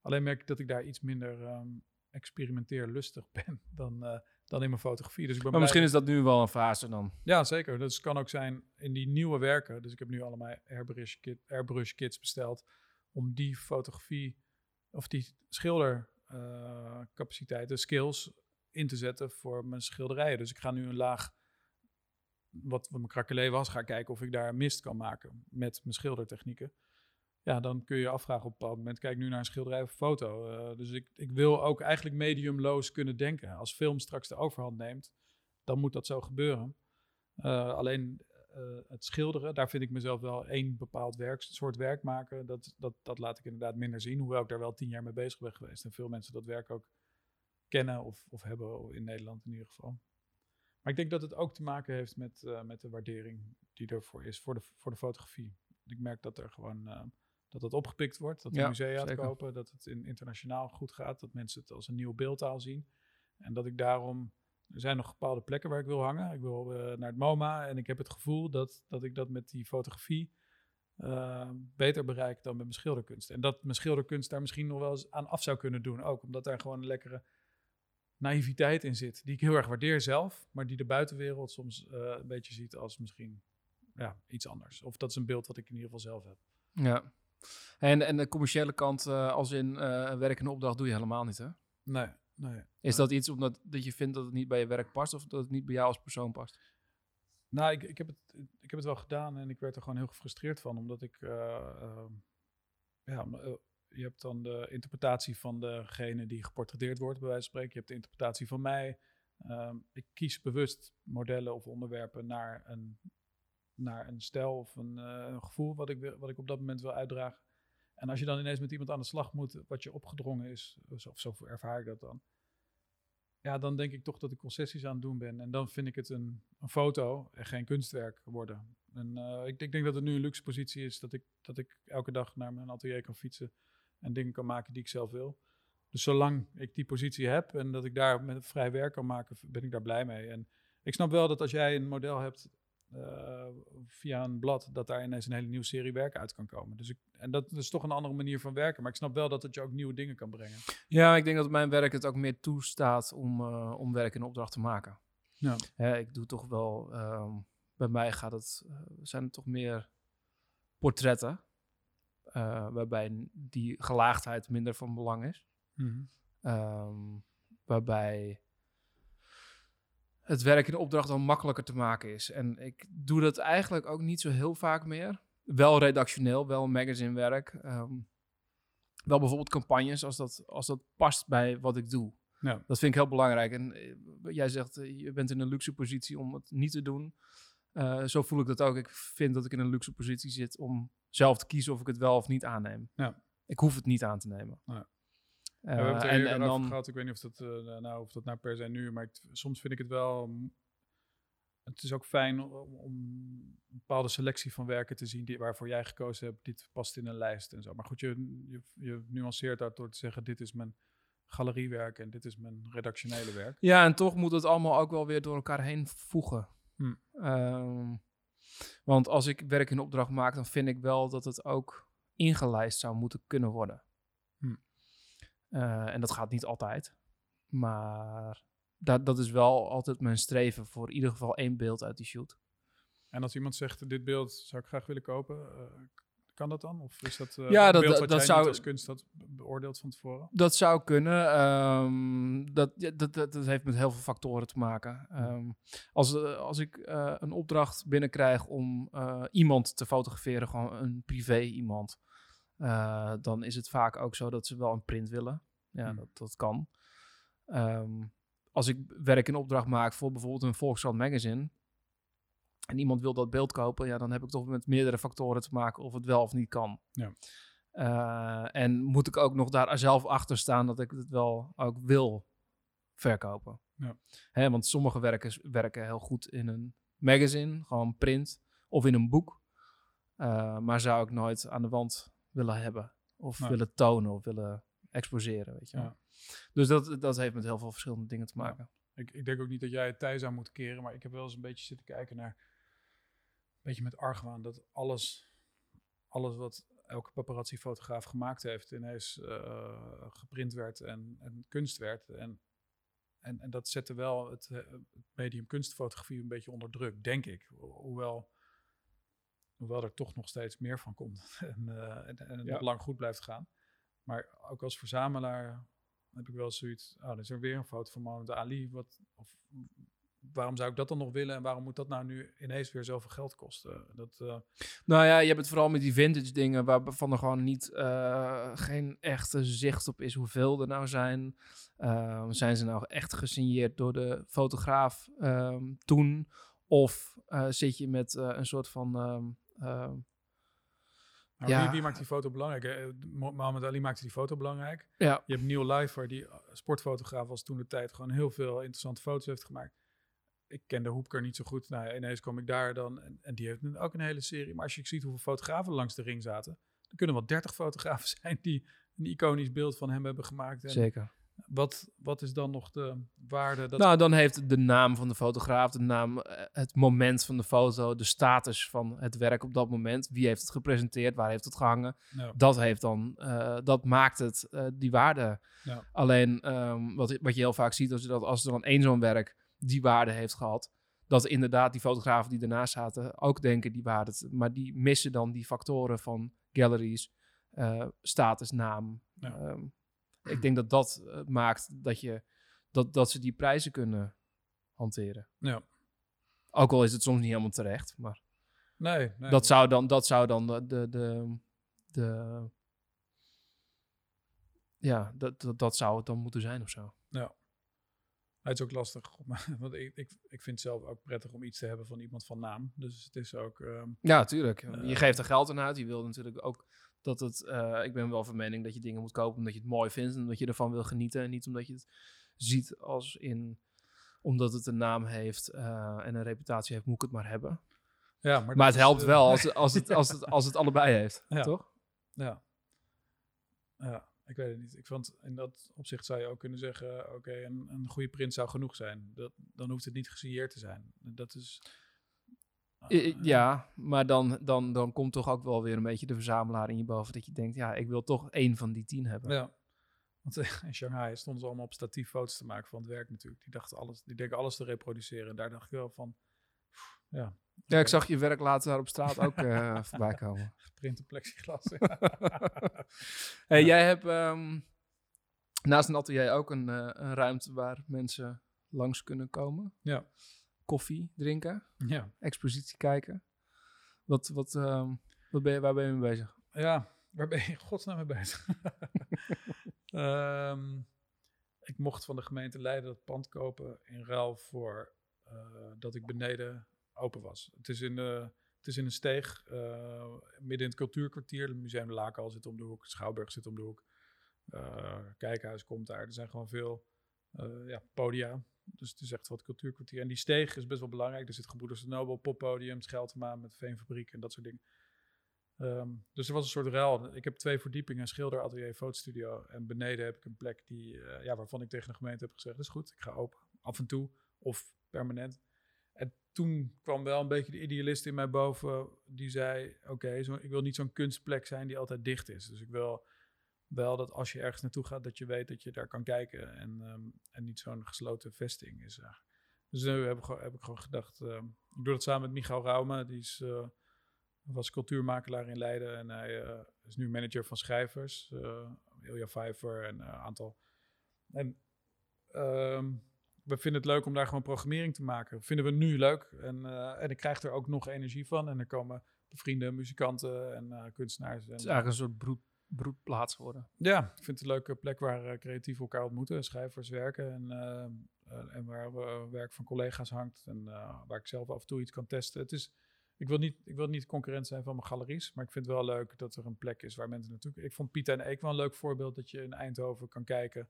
Alleen merk ik dat ik daar iets minder um, experimenteerlustig ben dan, uh, dan in mijn fotografie. Dus ik ben maar misschien is dat nu wel een fase dan. Ja, zeker. Dus het kan ook zijn in die nieuwe werken. Dus ik heb nu allemaal airbrush, kit, airbrush kits besteld om die fotografie of die schildercapaciteit, uh, skills in te zetten voor mijn schilderijen. Dus ik ga nu een laag, wat, wat mijn krakelé was, ga kijken of ik daar mist kan maken met mijn schildertechnieken. Ja, dan kun je je afvragen op een bepaald moment, kijk nu naar een schilderij of foto. Uh, dus ik, ik wil ook eigenlijk mediumloos kunnen denken. Als film straks de overhand neemt, dan moet dat zo gebeuren. Uh, alleen uh, het schilderen, daar vind ik mezelf wel één bepaald werk, soort werk maken. Dat, dat, dat laat ik inderdaad minder zien, hoewel ik daar wel tien jaar mee bezig ben geweest. En veel mensen dat werk ook kennen of, of hebben in Nederland in ieder geval. Maar ik denk dat het ook te maken heeft met, met de waardering die ervoor is, voor de, voor de fotografie. Ik merk dat er gewoon, dat het opgepikt wordt, dat de ja, musea het kopen, dat het in, internationaal goed gaat, dat mensen het als een nieuwe beeldtaal zien. En dat ik daarom, er zijn nog bepaalde plekken waar ik wil hangen. Ik wil uh, naar het MoMA en ik heb het gevoel dat, dat ik dat met die fotografie beter bereik dan met mijn schilderkunst. En dat mijn schilderkunst daar misschien nog wel eens aan af zou kunnen doen ook, omdat daar gewoon een lekkere naïviteit in zit, die ik heel erg waardeer zelf, maar die de buitenwereld soms uh, een beetje ziet als misschien ja, iets anders. Of dat is een beeld wat ik in ieder geval zelf heb. Ja. En, en de commerciële kant, uh, als in uh, werk en opdracht, doe je helemaal niet, hè? Nee, nee. Is dat iets omdat dat je vindt dat het niet bij je werk past of dat het niet bij jou als persoon past? Nou, ik, ik, heb, het, ik heb het wel gedaan en ik werd er gewoon heel gefrustreerd van, omdat ik ehm, ja, je hebt dan de interpretatie van degene die geportretteerd wordt, bij wijze van spreken. Je hebt de interpretatie van mij. Um, ik kies bewust modellen of onderwerpen naar een, naar een stijl of een, uh, een gevoel wat ik, wat ik op dat moment wil uitdragen. En als je dan ineens met iemand aan de slag moet, wat je opgedrongen is, of zo ervaar ik dat dan. Ja, dan denk ik toch dat ik concessies aan het doen ben. En dan vind ik het een, een foto en geen kunstwerk worden. En uh, ik, ik, denk dat het nu een luxe positie is dat ik, dat ik elke dag naar mijn atelier kan fietsen en dingen kan maken die ik zelf wil. Dus zolang ik die positie heb en dat ik daar met vrij werk kan maken, ben ik daar blij mee. En ik snap wel dat als jij een model hebt uh, via een blad, dat daar ineens een hele nieuwe serie werk uit kan komen. Dus ik, en dat is toch een andere manier van werken. Maar ik snap wel dat het je ook nieuwe dingen kan brengen. Ja, ik denk dat mijn werk het ook meer toestaat om, uh, om werk in opdracht te maken. Ja. ik doe toch wel, um, bij mij gaat het, uh, zijn het toch meer portretten. Waarbij die gelaagdheid minder van belang is. Mm um, waarbij het werk in de opdracht dan makkelijker te maken is. En ik doe dat eigenlijk ook niet zo heel vaak meer. Wel redactioneel, wel magazinewerk. Um, wel bijvoorbeeld campagnes, als dat, als dat past bij wat ik doe. Ja. Dat vind ik heel belangrijk. En eh, jij zegt, uh, je bent in een luxe positie om het niet te doen. Uh, zo voel ik dat ook. Ik vind dat ik in een luxe positie zit om zelf te kiezen of ik het wel of niet aanneem. Ja. Ik hoef het niet aan te nemen. Ja. We hebben het er en, en dan gehad. Ik weet niet of dat, uh, nou, of dat nou per se nu, maar ik, soms vind ik het wel. Het is ook fijn om, om, een bepaalde selectie van werken te zien die, waarvoor jij gekozen hebt. Dit past in een lijst en zo. Maar goed, je, je, je nuanceert dat door te zeggen: dit is mijn galeriewerk en dit is mijn redactionele werk. Ja, en toch moet het allemaal ook wel weer door elkaar heen voegen. Hm. Um, want als ik werk in opdracht maak, dan vind ik wel dat het ook ingelijst zou moeten kunnen worden. Hm. Uh, en dat gaat niet altijd. Maar dat, dat is wel altijd mijn streven voor in ieder geval één beeld uit die shoot. En als iemand zegt, dit beeld zou ik graag willen kopen, uh, kan dat dan? Of is dat uh, ja, dat, beeld wat dat jij zou, als kunst had beoordeeld van tevoren? Dat zou kunnen. Um, dat, dat, dat, dat, heeft met heel veel factoren te maken. Um, als, uh, als ik uh, een opdracht binnenkrijg om iemand te fotograferen, gewoon een privé iemand, dan is het vaak ook zo dat ze wel een print willen. Ja, hmm. dat, dat kan. Um, als ik werk in opdracht maak voor bijvoorbeeld een Volkskrant magazine, en iemand wil dat beeld kopen, ja, dan heb ik toch met meerdere factoren te maken of het wel of niet kan. Ja. Uh, en moet ik ook nog daar zelf achter staan dat ik het wel ook wil verkopen. Ja. Hè, want sommige werkers werken heel goed in een magazine, gewoon print, of in een boek. Uh, maar zou ik nooit aan de wand willen hebben, of willen tonen, of willen exposeren, weet je ja. Dus dat, dat heeft met heel veel verschillende dingen te maken. Ik, ik denk ook niet dat jij het tij zou moeten keren, maar ik heb wel eens een beetje zitten kijken naar beetje met argwaan dat alles, alles wat elke paparazzi-fotograaf gemaakt heeft, ineens uh, geprint werd en, en kunst werd. En, en, en dat zette wel het, uh, het, medium kunstfotografie een beetje onder druk, denk ik. Hoewel, hoewel er toch nog steeds meer van komt en, uh, en, en het nog lang goed blijft gaan. Maar ook als verzamelaar heb ik wel zoiets. Oh, dan is er weer een foto van Mohamed Ali. Wat, of, waarom zou ik dat dan nog willen en waarom moet dat nou nu ineens weer zoveel geld kosten? Dat, uh... Nou ja, je hebt het vooral met die vintage dingen waarvan er gewoon niet uh, geen echte zicht op is hoeveel er nou zijn. Uh, zijn ze nou echt gesigneerd door de fotograaf um, toen? Of zit je met een soort van. Um, ja. wie, wie, maakt die foto belangrijk? Eh, Mohammed Ali maakte die foto belangrijk. Ja. Je hebt Neil Leifer, die eh, sportfotograaf was toen de tijd, gewoon heel veel interessante foto's heeft gemaakt. Ik kende Hoepker niet zo goed. Nou, ineens kwam ik daar dan. En, en die heeft ook een hele serie. Maar als je ziet hoeveel fotografen langs de ring zaten, dan kunnen wel dertig fotografen zijn die een iconisch beeld van hem hebben gemaakt. En, Zeker. Wat, wat is dan nog de waarde? Dat nou, dan heeft de naam van de fotograaf, de naam, eh, het moment van de foto, de status van het werk op dat moment. Wie heeft het gepresenteerd? Waar heeft het gehangen? Ja. Dat heeft dan, uh, dat maakt het uh, die waarde. Ja. Alleen um, wat, wat je heel vaak ziet, als, dat, als er dan één zo'n werk die waarde heeft gehad, dat inderdaad die fotografen die ernaast zaten ook denken die waarde, maar die missen dan die factoren van galleries, status, naam. Ja. Um, ik denk dat dat uh, maakt dat, je, dat, dat ze die prijzen kunnen hanteren. Ja. Ook al is het soms niet helemaal terecht, maar nee, nee, dat, zou dan, dat zou dan de, de, de, de ja, dat, dat, dat zou het dan moeten zijn of zo. Ja. Het is ook lastig, want ik, ik, ik vind het zelf ook prettig om iets te hebben van iemand van naam. Dus het is ook... Um, ja, tuurlijk. Uh, je geeft er geld aan uit. Je wil natuurlijk ook dat het... Uh, ik ben wel van mening dat je dingen moet kopen omdat je het mooi vindt... en omdat je ervan wil genieten. En niet omdat je het ziet als in... omdat het een naam heeft uh, en een reputatie heeft, moet ik het maar hebben. Ja, maar, maar het helpt is, wel als, het, als, het, als, het, als het allebei heeft, ja. toch? Ja. Ja. Ik weet het niet. Ik vond in dat opzicht zou je ook kunnen zeggen: oké, okay, een, een goede print zou genoeg zijn. Dat, dan hoeft het niet gesigneerd te zijn. Dat is. Ja, maar dan, dan, dan komt toch ook wel weer een beetje de verzamelaar in je boven. Dat je denkt: ja, ik wil toch één van die tien hebben. Ja. Want in Shanghai stonden ze allemaal op statief foto's te maken van het werk natuurlijk. Die dachten alles, die denken alles te reproduceren. En daar dacht ik wel van, ja. Ja, ik zag je werk later daar op straat ook uh, voorbij komen. Printen plexiglas. hey, ja. Jij hebt um, naast een atelier ook een, uh, een, ruimte waar mensen langs kunnen komen. Ja. Koffie drinken. Ja. Expositie kijken. Wat, wat, um, wat ben je, waar ben je mee bezig? Ja, waar ben je godsnaam mee bezig? um, ik mocht van de gemeente Leiden dat pand kopen in ruil voor uh, dat ik beneden open was. Het is in, uh, het is in een steeg, uh, midden in het cultuurkwartier. Het Museum de Lakenhal zit om de hoek, Schouwburg zit om de hoek. Uh, Kijkhuis komt daar. Er zijn gewoon veel ja, podia. Dus het is echt wat cultuurkwartier. En die steeg is best wel belangrijk. Er zit Gebroeders de Nobel, Poppodium, Scheltema met Veenfabriek en dat soort dingen. Um, dus er was een soort ruil. Ik heb twee verdiepingen, schilder, atelier, fotostudio. En beneden heb ik een plek die, ja, waarvan ik tegen de gemeente heb gezegd, dat is goed, ik ga open. Af en toe of permanent. En toen kwam wel een beetje de idealist in mij boven. Die zei: Oké, okay, ik wil niet zo'n kunstplek zijn die altijd dicht is. Dus ik wil wel dat als je ergens naartoe gaat, dat je weet dat je daar kan kijken. En, um, en niet zo'n gesloten vesting is. Dus nu heb ik, heb ik gewoon gedacht: um, Ik doe dat samen met Michael Raume. Die is, uh, was cultuurmakelaar in Leiden. En hij uh, is nu manager van schrijvers. Uh, Ilja Vijver en een aantal. En. Um, we vinden het leuk om daar gewoon programmering te maken. Vinden we nu leuk. En, en ik krijg er ook nog energie van. En er komen vrienden, muzikanten en kunstenaars. En, het is eigenlijk een soort broed, broedplaats geworden. Ja, ik vind het een leuke plek waar uh, creatieven elkaar ontmoeten. Schrijvers werken. En, en waar werk van collega's hangt. En waar ik zelf af en toe iets kan testen. Het is, ik, wil niet, ik wil niet concurrent zijn van mijn galeries. Maar ik vind het wel leuk dat er een plek is waar mensen naartoe... Ik vond Piet en Eek wel een leuk voorbeeld. Dat je in Eindhoven kan kijken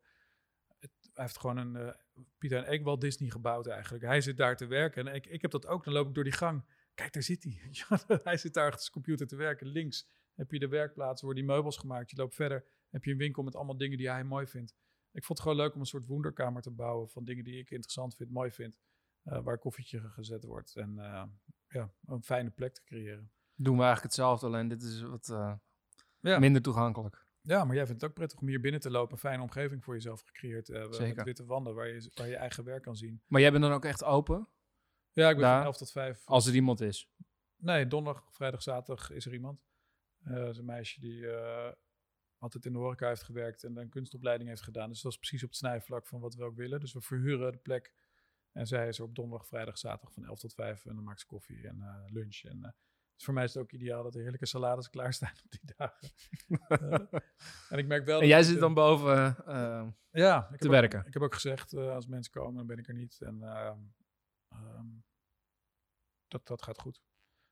hij heeft gewoon een Pieter en Eek Walt Disney gebouwd eigenlijk. Hij zit daar te werken en ik, ik heb dat ook. Dan loop ik door die gang. Kijk, daar zit hij. hij zit daar achter zijn computer te werken. Links heb je de werkplaats, worden die meubels gemaakt. Je loopt verder, heb je een winkel met allemaal dingen die hij mooi vindt. Ik vond het gewoon leuk om een soort wonderkamer te bouwen van dingen die ik interessant vind, mooi vind. Uh, waar koffietje gezet wordt. En uh, ja, een fijne plek te creëren. Doen we eigenlijk hetzelfde, alleen dit is wat eh, Ja. minder toegankelijk. Ja, maar jij vindt het ook prettig om hier binnen te lopen. Een fijne omgeving voor jezelf gecreëerd hebben. Zeker. Met witte wanden waar je, waar je eigen werk kan zien. Maar jij bent dan ook echt open Ja, ik ben Daar? van 11 tot 5. als er iemand is. Nee, donderdag, vrijdag, zaterdag is er iemand. Eh, dat is een meisje die eh, altijd in de horeca heeft gewerkt en een kunstopleiding heeft gedaan. Dus dat is precies op het snijvlak van wat we ook willen. Dus we verhuren de plek. En zij is er op donderdag, vrijdag, zaterdag van 11 tot 5. En dan maakt ze koffie en eh, lunch. En, dus voor mij is het ook ideaal dat er heerlijke salades klaarstaan op die dagen. En ik merk wel... En jij zit dan boven. ja, te ook- werken. ik heb ook gezegd, als mensen komen, dan ben ik er niet. En ehm, ehm, dat, dat gaat goed.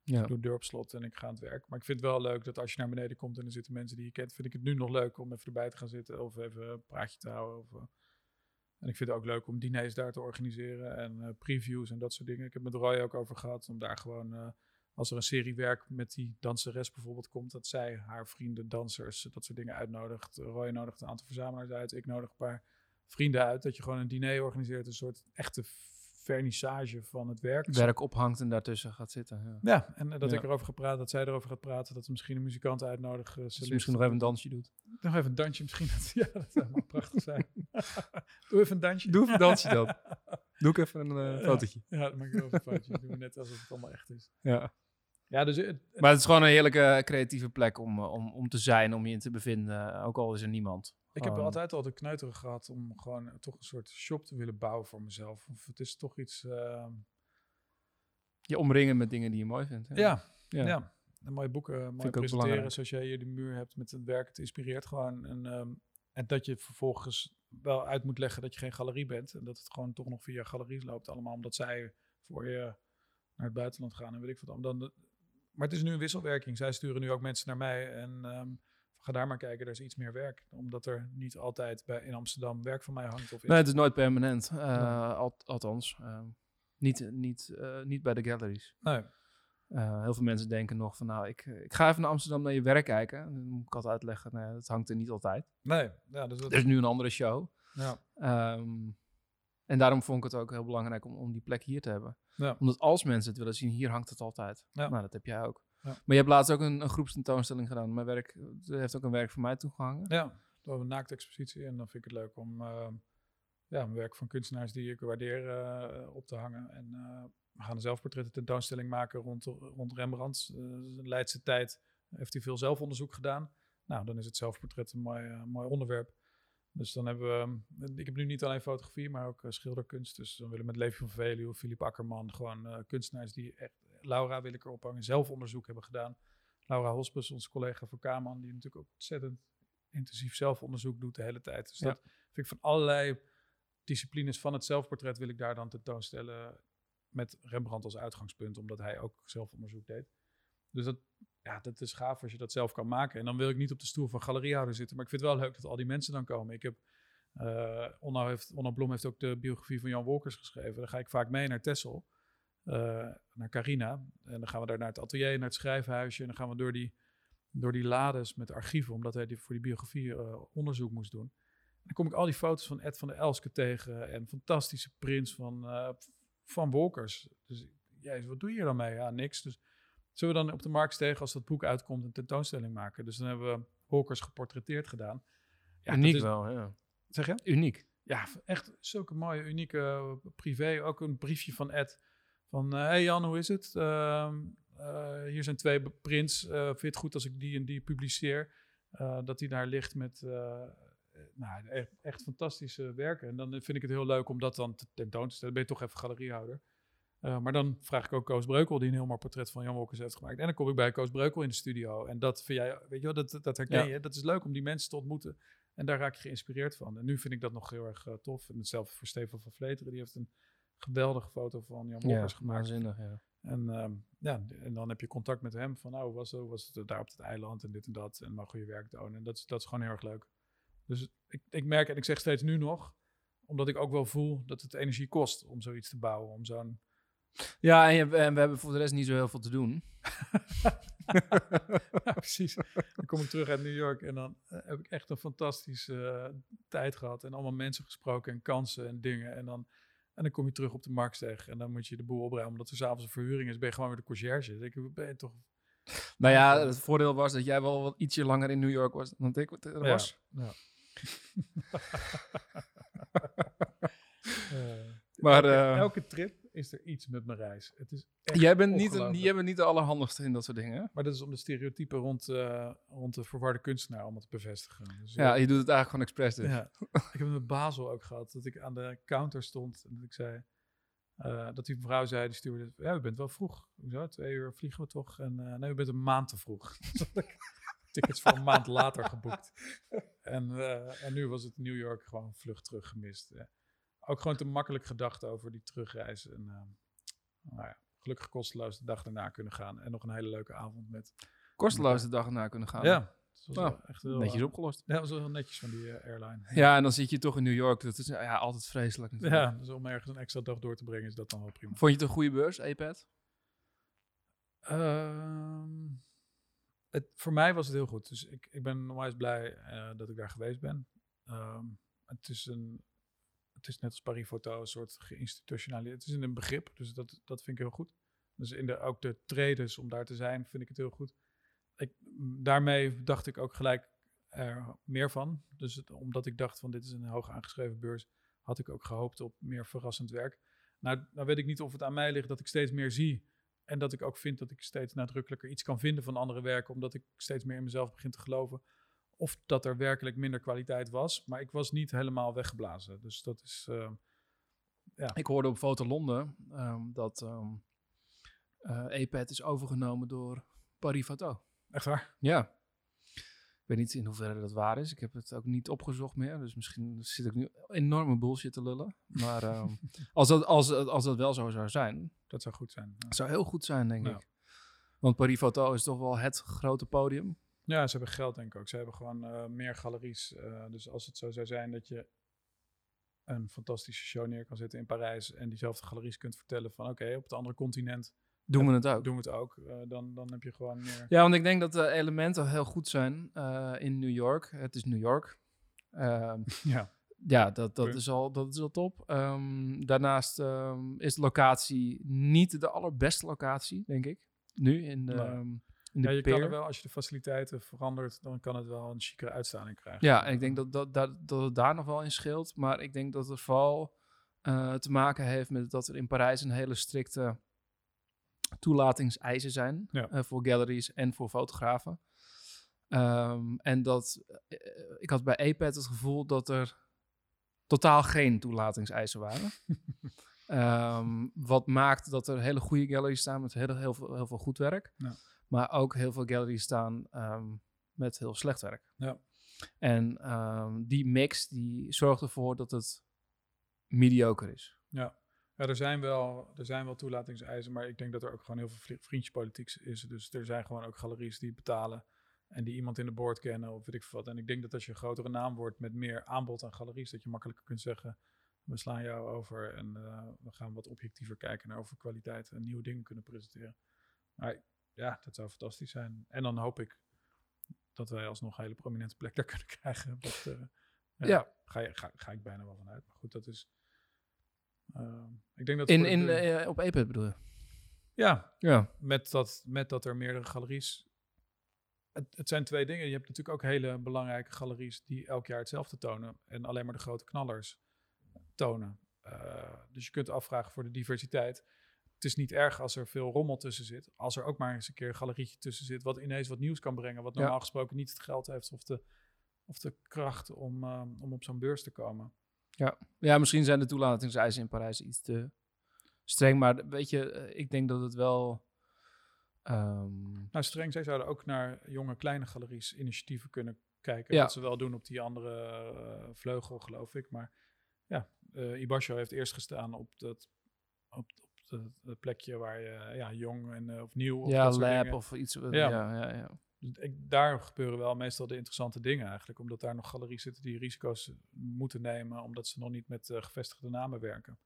Ja. Ik doe de deur op slot en ik ga aan het werk. Maar ik vind het wel leuk dat als je naar beneden komt en er zitten mensen die je kent, vind ik het nu nog leuk om even erbij te gaan zitten of even een praatje te houden. Of, eh, en ik vind het ook leuk om diners daar te organiseren en eh, previews en dat soort dingen. Ik heb met Roy ook over gehad om daar gewoon, eh, als er een serie werk met die danseres bijvoorbeeld komt, dat zij haar vrienden, dansers, dat soort dingen uitnodigt. Roy nodigt een aantal verzamelaars uit, ik nodig een paar vrienden uit. Dat je gewoon een diner organiseert, een soort echte vernissage van het werk. werk ophangt en daartussen gaat zitten. Ja. Ja, en eh, dat Ja. ik erover ga praten, dat zij erover gaat praten, dat we misschien een muzikant uitnodigen. Solist. misschien nog even een dansje doet. Nog even een dansje misschien. ja, dat zou prachtig zijn. Doe even een dansje. Doe even een dansje dan. Doe ik even een eh, fotootje. Ja, dan maak ik wel even een foutje. Doen we net alsof het allemaal echt is. Ja. Ja, dus het, Maar het is gewoon een heerlijke eh, creatieve plek om, eh, om, om te zijn, om je in te bevinden. Ook al is er niemand. ik heb Gewoon- altijd al de kneuterig gehad om gewoon eh, toch een soort shop te willen bouwen voor mezelf. Of het is toch iets... eh, Je omringen met dingen die je mooi vindt. ja, ja. ja. En mooie boeken, mooi ik ook presenteren, belangrijk. zoals jij hier de muur hebt met het werk. Het inspireert gewoon. En, ehm, en dat je vervolgens wel uit moet leggen dat je geen galerie bent. En dat het gewoon toch nog via galeries loopt allemaal. Omdat zij voor je naar het buitenland gaan en weet ik wat. Dan, maar het is nu een wisselwerking. Zij sturen nu ook mensen naar mij. En ehm, ga daar maar kijken, er is iets meer werk. Omdat er niet altijd bij, in Amsterdam werk van mij hangt. Of. Nee, het is nooit permanent. eh, Ja. al- althans, eh, niet, niet, eh, niet bij de galleries. Nee. Heel veel mensen denken nog van, nou, ik, ik ga even naar Amsterdam naar je werk kijken. En dan moet ik altijd uitleggen, nee, dat hangt er niet altijd. nee. Ja, dus dat, Er is nu een andere show. ja. Ehm, en daarom vond ik het ook heel belangrijk om, om die plek hier te hebben. Ja. Omdat als mensen het willen zien, hier hangt het altijd. Ja. Nou, dat heb jij ook. Ja. Maar je hebt laatst ook een, een groepstentoonstelling gedaan. Mijn werk, er heeft ook een werk voor mij toegehangen. Ja, we hebben een naaktexpositie en dan vind ik het leuk om eh, ja, mijn werk van kunstenaars die ik waardeer eh, op te hangen. En eh, we gaan een zelfportretten tentoonstelling maken rond, rond Rembrandt. Eh, de Leidse tijd heeft hij veel zelfonderzoek gedaan. Nou, dan is het zelfportret een mooi, mooi onderwerp. Dus dan hebben we, eh, ik heb nu niet alleen fotografie, maar ook eh, schilderkunst. Dus dan willen we met Levi van Veluwe, Filip Akkerman, gewoon eh, kunstenaars die echt, Laura wil ik erop hangen, zelfonderzoek hebben gedaan. Laura Hospes, onze collega van Kaman, die natuurlijk ook ontzettend intensief zelfonderzoek doet de hele tijd. Dus Ja. dat vind ik van allerlei disciplines van het zelfportret wil ik daar dan tentoonstellen met Rembrandt als uitgangspunt, omdat hij ook zelfonderzoek deed. Dus dat, ja, dat is gaaf als je dat zelf kan maken. En dan wil ik niet op de stoel van galeriehouder zitten, maar ik vind het wel leuk dat al die mensen dan komen. Ik heb, eh Onno, heeft, Onno Blom heeft ook de biografie van Jan Wolkers geschreven. Dan ga ik vaak mee naar Texel, eh, naar Carina. En dan gaan we daar naar het atelier, naar het schrijfhuisje. En dan gaan we door die, door die lades met archieven, omdat hij die, voor die biografie eh, onderzoek moest doen. En dan kom ik al die foto's van Ed van der Elske tegen en fantastische prints van, van Wolkers. Dus jezus, wat doe je hier dan mee? Ja, niks. Dus zullen we dan op de markt tegen als dat boek uitkomt een tentoonstelling maken? Dus dan hebben we Wolkers geportretteerd gedaan. Ja, Uniek is- wel, ja. Zeg je? Uniek. Ja, echt zulke mooie, unieke eh, privé. Ook een briefje van Ed. Van, eh, hey Jan, hoe is het? Ehm, eh, hier zijn twee prints. Eh vind je het goed als ik die en die publiceer? Dat hij daar ligt met nou, echt, echt fantastische werken. En dan vind ik het heel leuk om dat dan te tentoon te stellen. Ben je toch even galeriehouder. Eh, maar dan vraag ik ook Koos Breukel, die een heel mooi portret van Jan Wolkers heeft gemaakt. En dan kom ik bij Koos Breukel in de studio. En dat vind jij, weet je wel, dat, dat herken Ja. je. Dat is leuk om die mensen te ontmoeten. En daar raak je geïnspireerd van. En nu vind ik dat nog heel erg eh, tof. En hetzelfde voor Stefan van Vleteren. Die heeft een geweldige foto van Jan Ja, Wolkers gemaakt. waanzinnig, ja. En, ehm, ja, en dan heb je contact met hem van, nou, hoe was, het, was het daar op het eiland en dit en dat. En mag je je werk tonen. En dat is, dat is gewoon heel erg leuk. Dus ik, ik merk, en ik zeg steeds nu nog, omdat ik ook wel voel dat het energie kost om zoiets te bouwen. Om zo'n... Ja, en, je- en we hebben voor de rest niet zo heel veel te doen. ja, precies. Dan kom ik terug uit New York en dan eh, heb ik echt een fantastische eh, tijd gehad. En allemaal mensen gesproken en kansen en dingen. En dan En dan kom je terug op de Marktsteeg en dan moet je de boel opruimen omdat er s'avonds een verhuring is. Ben je gewoon weer de conciërge. Ik, ben je toch... Nou ja, het voordeel was dat jij wel wat ietsje langer in New York was dan ik er was. Ja. Eh, Maar, elke, elke trip is er iets met mijn reis. Het is echt Jij bent, niet, jij bent niet de allerhandigste in dat soort dingen. Maar dat is om de stereotypen rond, eh, rond de verwarde kunstenaar allemaal te bevestigen. Dus, Ja, eh, je doet het eigenlijk gewoon expres dus. ja. ik heb met Basel ook gehad. Dat ik aan de counter stond en dat ik zei... eh, dat die mevrouw zei, die stuurde... Ja, u bent wel vroeg. Hoezo? Twee uur vliegen we toch? En nee, u bent een maand te vroeg. Dus tickets voor een maand later geboekt. En, en nu was het New York gewoon vlucht terug gemist. Ja. Ook gewoon te makkelijk gedacht over die terugreis. En eh, nou ja, gelukkig kosteloos de dag daarna kunnen gaan. En nog een hele leuke avond met... Kosteloos de dag erna kunnen gaan. Ja, het was Nou, wel echt heel, Netjes eh, opgelost. Ja, dat was wel netjes van die eh, airline. Ja, en dan zit je toch in New York. Dat is ja, altijd vreselijk natuurlijk. Ja, dus om ergens een extra dag door te brengen is dat dan wel prima. Vond je het een goede beurs, iPad? Ehm, het, voor mij was het heel goed. Dus ik, ik ben onwijs blij eh, dat ik daar geweest ben. Ehm, het, is een, het is net als Paris Photo een soort geïnstitutionaliseerd. Het is in een begrip, dus dat, dat vind ik heel goed. Dus in de, ook de traders om daar te zijn, vind ik het heel goed. Ik, daarmee dacht ik ook gelijk er meer van. Dus omdat ik dacht van dit is een hoog aangeschreven beurs, had ik ook gehoopt op meer verrassend werk. Nou, nou weet ik niet of het aan mij ligt dat ik steeds meer zie. En dat ik ook vind dat ik steeds nadrukkelijker iets kan vinden van andere werken, omdat ik steeds meer in mezelf begin te geloven. Of dat er werkelijk minder kwaliteit was. Maar ik was niet helemaal weggeblazen. Dus dat is. eh, Ik hoorde op Foto Londen ehm, dat ehm eh, iPad is overgenomen door Paris Photo. echt waar. Ja. Ik weet niet in hoeverre dat waar is. Ik heb het ook niet opgezocht meer. Dus misschien zit ik nu enorme bullshit te lullen. Maar ehm, als, dat, als, als dat wel zo zou zijn, Dat zou goed zijn. Ja. zou heel goed zijn, denk Ja. ik. Want Paris Photo is toch wel het grote podium. Ja, ze hebben geld denk ik ook. Ze hebben gewoon eh, meer galeries. eh, dus als het zo zou zijn dat je een fantastische show neer kan zetten in Parijs en diezelfde galeries kunt vertellen van oké, op het andere continent Doen we het ook. doen we het ook. eh, dan, dan heb je gewoon meer... Ja, want ik denk dat de elementen heel goed zijn in New York. Het is New York. Ehm, Ja. ja, dat, dat, is al, dat is al top. Ehm, daarnaast ehm, is de locatie niet de allerbeste locatie, denk ik. Nu in de, Nee. in de Ja, je kan er wel, als je de faciliteiten verandert, dan kan het wel een chicere uitstraling krijgen. Ja, en ik denk dat, dat, dat, dat het daar nog wel in scheelt. Maar ik denk dat het vooral eh, te maken heeft met dat er in Parijs een hele strikte toelatingseisen zijn. Ja. eh, voor galleries en voor fotografen. Ehm, en dat eh, ik had bij EPAD het gevoel dat er totaal geen toelatingseisen waren. Ehm, wat maakt dat er hele goede galleries staan met heel, heel, veel, heel veel goed werk. Ja. Maar ook heel veel galleries staan ehm, met heel slecht werk. Ja. En ehm, die mix die zorgt ervoor dat het mediocre is. Ja. Ja, er zijn, wel, er zijn wel toelatingseisen, maar ik denk dat er ook gewoon heel veel vri- vriendjespolitiek is. Dus er zijn gewoon ook galeries die betalen en die iemand in de board kennen of weet ik veel wat. En ik denk dat als je een grotere naam wordt met meer aanbod aan galeries, dat je makkelijker kunt zeggen, we slaan jou over en eh, we gaan wat objectiever kijken naar over kwaliteit en nieuwe dingen kunnen presenteren. Maar ja, dat zou fantastisch zijn. En dan hoop ik dat wij alsnog een hele prominente plek daar kunnen krijgen. Dat, eh, ja, Ja. Ga, ga, ga ik bijna wel vanuit. Maar goed, dat is... eh, ik denk dat In, in, eh, op EPAD bedoel je? ja, Ja. met dat, met dat er meerdere galeries. Het, het zijn twee dingen. Je hebt natuurlijk ook hele belangrijke galeries die elk jaar hetzelfde tonen. En alleen maar de grote knallers tonen. Eh, dus je kunt afvragen voor de diversiteit. Het is niet erg als er veel rommel tussen zit. Als er ook maar eens een keer een galerietje tussen zit. wat ineens wat nieuws kan brengen. Wat Ja. normaal gesproken niet het geld heeft of de, of de kracht om, eh, om op zo'n beurs te komen. ja, misschien zijn de toelatingseisen in Parijs iets te streng. Maar weet je, eh, ik denk dat het wel... ehm, Nou, streng, zij zouden ook naar jonge kleine galeries initiatieven kunnen kijken. Ja. Wat ze wel doen op die andere eh, vleugel, geloof ik. Maar ja, Ibasho heeft eerst gestaan op dat op, dat- dat plekje waar je ja, jong en eh, of nieuw of ja, lab dingen. of iets. Ja, Ja. ja, ja. Dus ik, daar gebeuren wel meestal de interessante dingen eigenlijk. Omdat daar nog galeries zitten die risico's moeten nemen. Omdat ze nog niet met eh, gevestigde namen werken.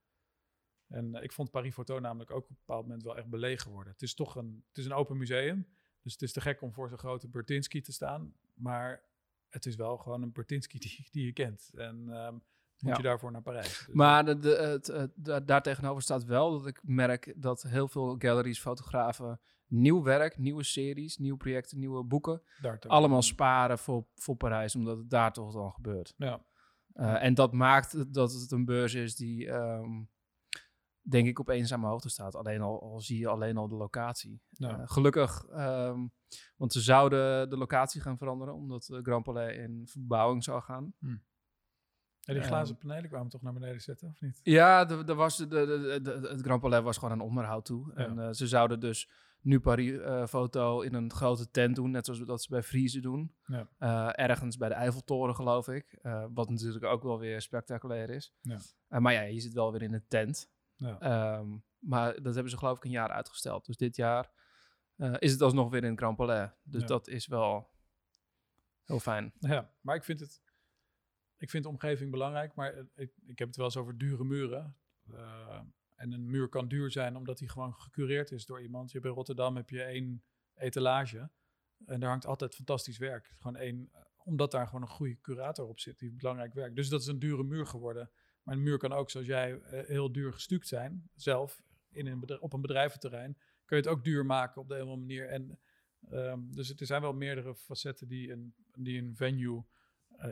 En eh, ik vond Paris Photo namelijk ook op een bepaald moment wel echt belegen worden. Het is toch een, het is een open museum. Dus het is te gek om voor zo'n grote Bertinski te staan. Maar het is wel gewoon een Bertinski die, die je kent. En ehm, moet Ja. je daarvoor naar Parijs. Dus- Maar de, de, het, het, da- daar tegenover staat wel dat ik merk dat heel veel galleries, fotografen nieuw werk, nieuwe series, nieuwe projecten, nieuwe boeken, allemaal sparen voor, voor Parijs, omdat het daar toch dan gebeurt. Ja, Uh, en dat maakt dat het een beurs is die, ehm, denk ik, op eenzame hoogte staat. Alleen al, al zie je alleen al de locatie. Ja. Uh, gelukkig, ehm, want ze zouden de locatie gaan veranderen, omdat de Grand Palais in verbouwing zou gaan. En die Ehm. glazen panelen kwamen toch naar beneden zetten, of niet? Ja, er was de, de, de, de- het Grand Palais was gewoon aan onderhoud toe. Ja. En eh, ze zouden dus nu Paris-foto in een grote tent doen, net zoals dat ze bij Friese doen. Ja. Eh, ergens bij de Eiffeltoren, geloof ik. Eh, wat natuurlijk ook wel weer spectaculair is. Ja. Eh, maar ja, je zit wel weer in een tent. Ja. Ehm, maar dat hebben ze geloof ik een jaar uitgesteld. Dus dit jaar eh, is het alsnog weer in het Grand Palais. Dus dat is wel heel fijn. Ja, maar ik vind het. Ik vind de omgeving belangrijk, maar eh, ik, ik heb het wel eens over dure muren. Eh, en een muur kan duur zijn omdat die gewoon gecureerd is door iemand. Je hebt in Rotterdam heb je één etalage en daar hangt altijd fantastisch werk. Gewoon één, eh, omdat daar gewoon een goede curator op zit die belangrijk werkt. Dus dat is een dure muur geworden. Maar een muur kan ook, zoals jij, heel duur gestuukt zijn. Zelf in een op een bedrijventerrein kun je het ook duur maken op de een of andere manier. En Ehm, dus er zijn wel meerdere facetten die een, die een venue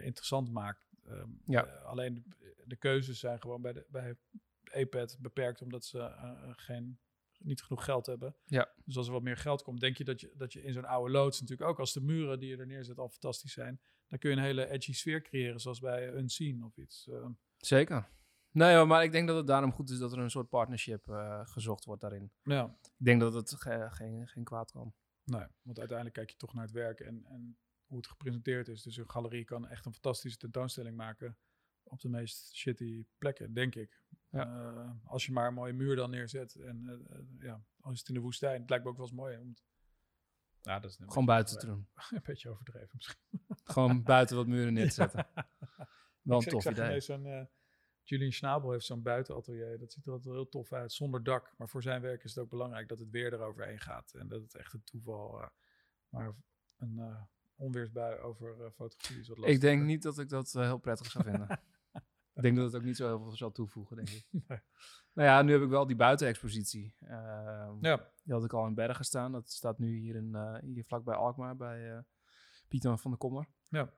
interessant maakt. Ehm, Ja. eh, alleen de, keuzes zijn gewoon bij, de, bij EPAD beperkt omdat ze eh, eh, geen, niet genoeg geld hebben. Ja. Dus als er wat meer geld komt, denk je dat je, dat je in zo'n oude loods natuurlijk ook als de muren die je er neerzet al fantastisch zijn, dan kun je een hele edgy sfeer creëren zoals bij Unseen of iets. Ehm, Zeker. Nee, maar ik denk dat het daarom goed is dat er een soort partnership gezocht wordt daarin. ja, Ik denk dat het ge- geen, geen kwaad kan. Nee, want uiteindelijk kijk je toch naar het werk en, en hoe het gepresenteerd is. Dus een galerie kan echt een fantastische tentoonstelling maken op de meest shitty plekken, denk ik. Ja. Eh, als je maar een mooie muur dan neerzet en eh, eh, ja, als is het in de woestijn, het lijkt me ook wel eens mooi om het- ja, dat is een Gewoon buiten te doen. Een beetje overdreven misschien. Gewoon buiten wat muren neer te zetten. Wel een ik, tof zag idee. zo'n... Julian Schnabel heeft zo'n buitenatelier. Dat ziet er altijd wel heel tof uit, zonder dak. Maar voor zijn werk is het ook belangrijk dat het weer eroverheen gaat. En dat het echt een toeval... maar een onweersbui over eh, fotografie is wat lastig. Ik denk niet dat ik dat eh, heel prettig zou vinden. ik denk dat het ook niet zo heel veel zal toevoegen, denk ik. Nee. Nou ja, nu heb ik wel die buitenexpositie. Ehm, Ja, Die had ik al in Bergen staan. Dat staat nu hier, in, eh, hier vlakbij Alkmaar bij Pieter van der Kommer. ja.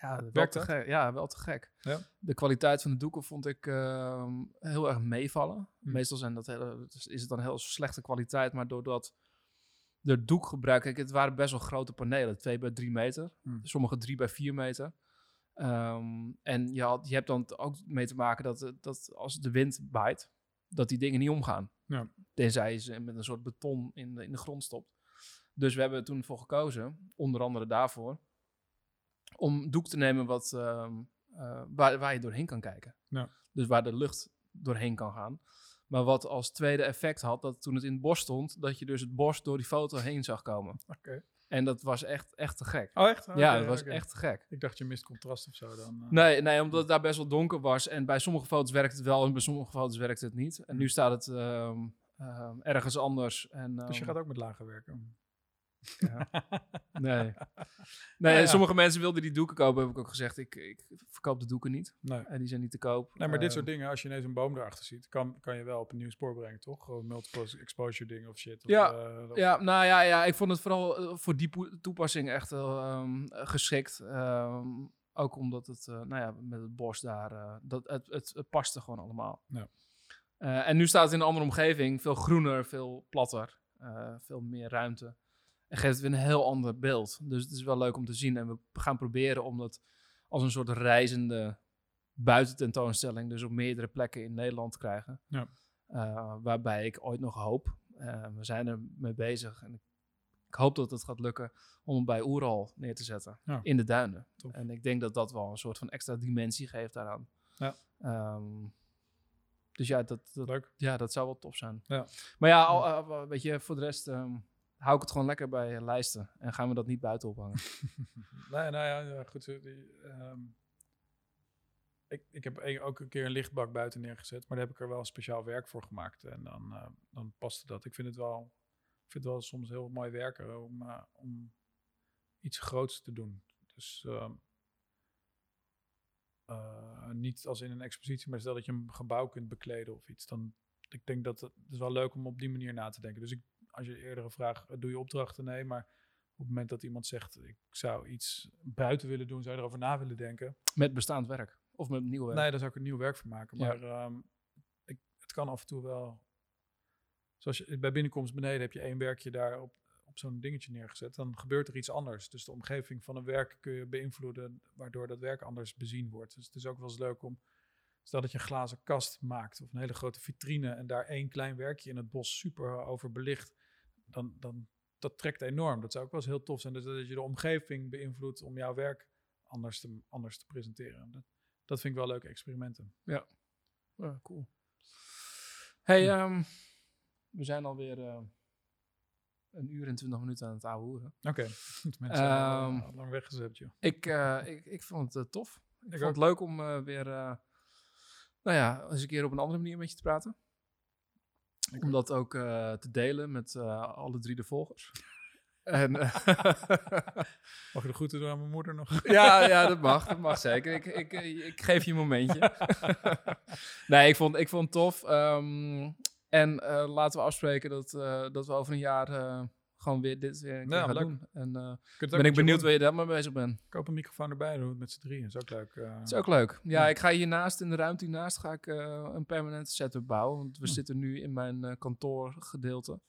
Ja, wel Werkt te dat? gek. Ja, wel te gek. Ja. De kwaliteit van de doeken vond ik ehm, heel erg meevallen. Hm. Meestal zijn dat hele, is het dan heel slechte kwaliteit, maar doordat de doekgebruik, kijk, het waren best wel grote panelen, 2 bij 3 meter, Hm. sommige 3 bij 4 meter. Ehm, en je, had, je hebt dan ook mee te maken dat, dat als de wind waait, dat die dingen niet omgaan. Ja. Tenzij je ze met een soort beton in de, in de grond stopt. Dus we hebben toen voor gekozen, onder andere daarvoor, om doek te nemen wat, ehm, eh, waar, waar je doorheen kan kijken. Ja. Dus waar de lucht doorheen kan gaan. Maar wat als tweede effect had, dat toen het in het bos stond, dat je dus het bos door die foto heen zag komen. oké. En dat was echt, echt te gek. Oh, echt? ja, dat was echt te gek. Ik dacht je mist contrast of zo dan. eh. Nee, nee, omdat het daar best wel donker was. En bij sommige foto's werkte het wel en bij sommige foto's werkte het niet. En nu staat het ehm, ehm, ergens anders. En, Dus je ehm, gaat ook met lager werken. Ja. Nee. Nee, Ja, ja. sommige mensen wilden die doeken kopen, heb ik ook gezegd. Ik, ik verkoop de doeken niet. Nee. En die zijn niet te koop. Nee, maar dit Ehm, soort dingen, als je ineens een boom erachter ziet, kan, kan je wel op een nieuw spoor brengen, toch? Gewoon multiple exposure dingen of shit. Of, Ja, eh, of- Ja, nou ja, ja, ik vond het vooral eh, voor die toepassing echt ehm, geschikt. Ehm, ook omdat het, eh, nou ja, met het bos daar, eh, dat, het, het, het paste gewoon allemaal. Ja. Eh, en nu staat het in een andere omgeving, veel groener, veel platter, eh, veel meer ruimte. En geeft het weer een heel ander beeld. Dus het is wel leuk om te zien. En we gaan proberen om dat als een soort reizende buitententoonstelling, dus op meerdere plekken in Nederland te krijgen. Ja. Eh, waarbij ik ooit nog hoop, eh, we zijn er mee bezig en ik, ik hoop dat het gaat lukken om hem bij Oeral neer te zetten Ja. in de duinen. En ik denk dat dat wel een soort van extra dimensie geeft daaraan. Ja. Ehm, dus ja dat, dat, Leuk. ja, dat zou wel tof zijn. Ja. Maar ja, al, eh, weet je, voor de rest ehm, hou ik het gewoon lekker bij eh, lijsten en gaan we dat niet buiten ophangen. Nee, nou ja, goed. Die, ehm, ik, ik heb ook een keer een lichtbak buiten neergezet, maar daar heb ik er wel speciaal werk voor gemaakt. En dan, eh, dan paste dat. Ik vind het wel, ik vind het wel soms heel mooi werken om, eh, om iets groots te doen. Dus ehm, eh, niet als in een expositie, maar stel dat je een gebouw kunt bekleden of iets. Dan, ik denk dat het is wel leuk om op die manier na te denken. Dus ik, als je eerder vraag, doe je opdrachten? Nee, maar op het moment dat iemand zegt, ik zou iets buiten willen doen, zou je erover na willen denken. Met bestaand werk. Of met nieuw werk. Nee, daar zou ik er nieuw werk van maken. Ja. Maar ehm, ik, het kan af en toe wel. Zoals je, bij binnenkomst beneden heb je één werkje daar op, op zo'n dingetje neergezet. Dan gebeurt er iets anders. Dus de omgeving van een werk kun je beïnvloeden, waardoor dat werk anders bezien wordt. Dus het is ook wel eens leuk om. Stel dat je een glazen kast maakt of een hele grote vitrine en daar één klein werkje in het bos super over belicht. Dan, dan dat trekt enorm. Dat zou ook wel eens heel tof zijn. Dus dat je de omgeving beïnvloedt om jouw werk anders te, anders te presenteren. Dat, dat vind ik wel leuke experimenten. Ja, cool. Hey, ehm, we zijn alweer eh een uur en twintig minuten aan het ouwe hoeren. Oké, mensen al lang weggezet, joh. Ik, eh, ik, ik vond het eh, tof. Ik, Ik vond ook. het leuk om weer, nou ja, eens een keer op een andere manier met je te praten. Ik om dat ook eh, te delen met eh, alle drie de volgers. en, eh, Mag je de groeten doen aan mijn moeder nog? ja, ja, dat mag. Dat mag zeker. Ik, ik, ik geef je een momentje. nee, ik vond, ik vond het tof. Ehm, en laten we afspreken dat, dat we over een jaar gewoon weer dit weer een keer Ja, gaan leuk. doen. En eh, ben ik benieuwd waar je daar mee bezig bent. Koop een microfoon erbij, het met z'n drieën. is ook leuk. Dat is ook leuk. Ja, Ja. ik ga hiernaast, in de ruimte hiernaast, ga ik eh, een permanente setup bouwen. Want we Hm. zitten nu in mijn kantoorgedeelte.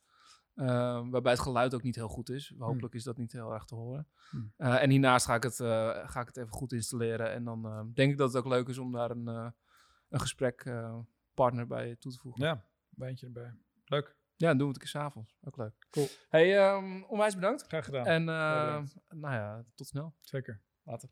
waarbij het geluid ook niet heel goed is. Hopelijk is dat niet heel erg te horen. Hm. En hiernaast ga ik, het, ga ik het even goed installeren. En dan denk ik dat het ook leuk is om daar een, een gesprekpartner bij toe te voegen. Ja, wijntje erbij. Leuk. Ja, dan doen we het een keer s'avonds. Ook leuk. Cool. Hey, ehm, onwijs bedankt. Graag gedaan. En eh, bedankt. nou ja, tot snel. Zeker. Later.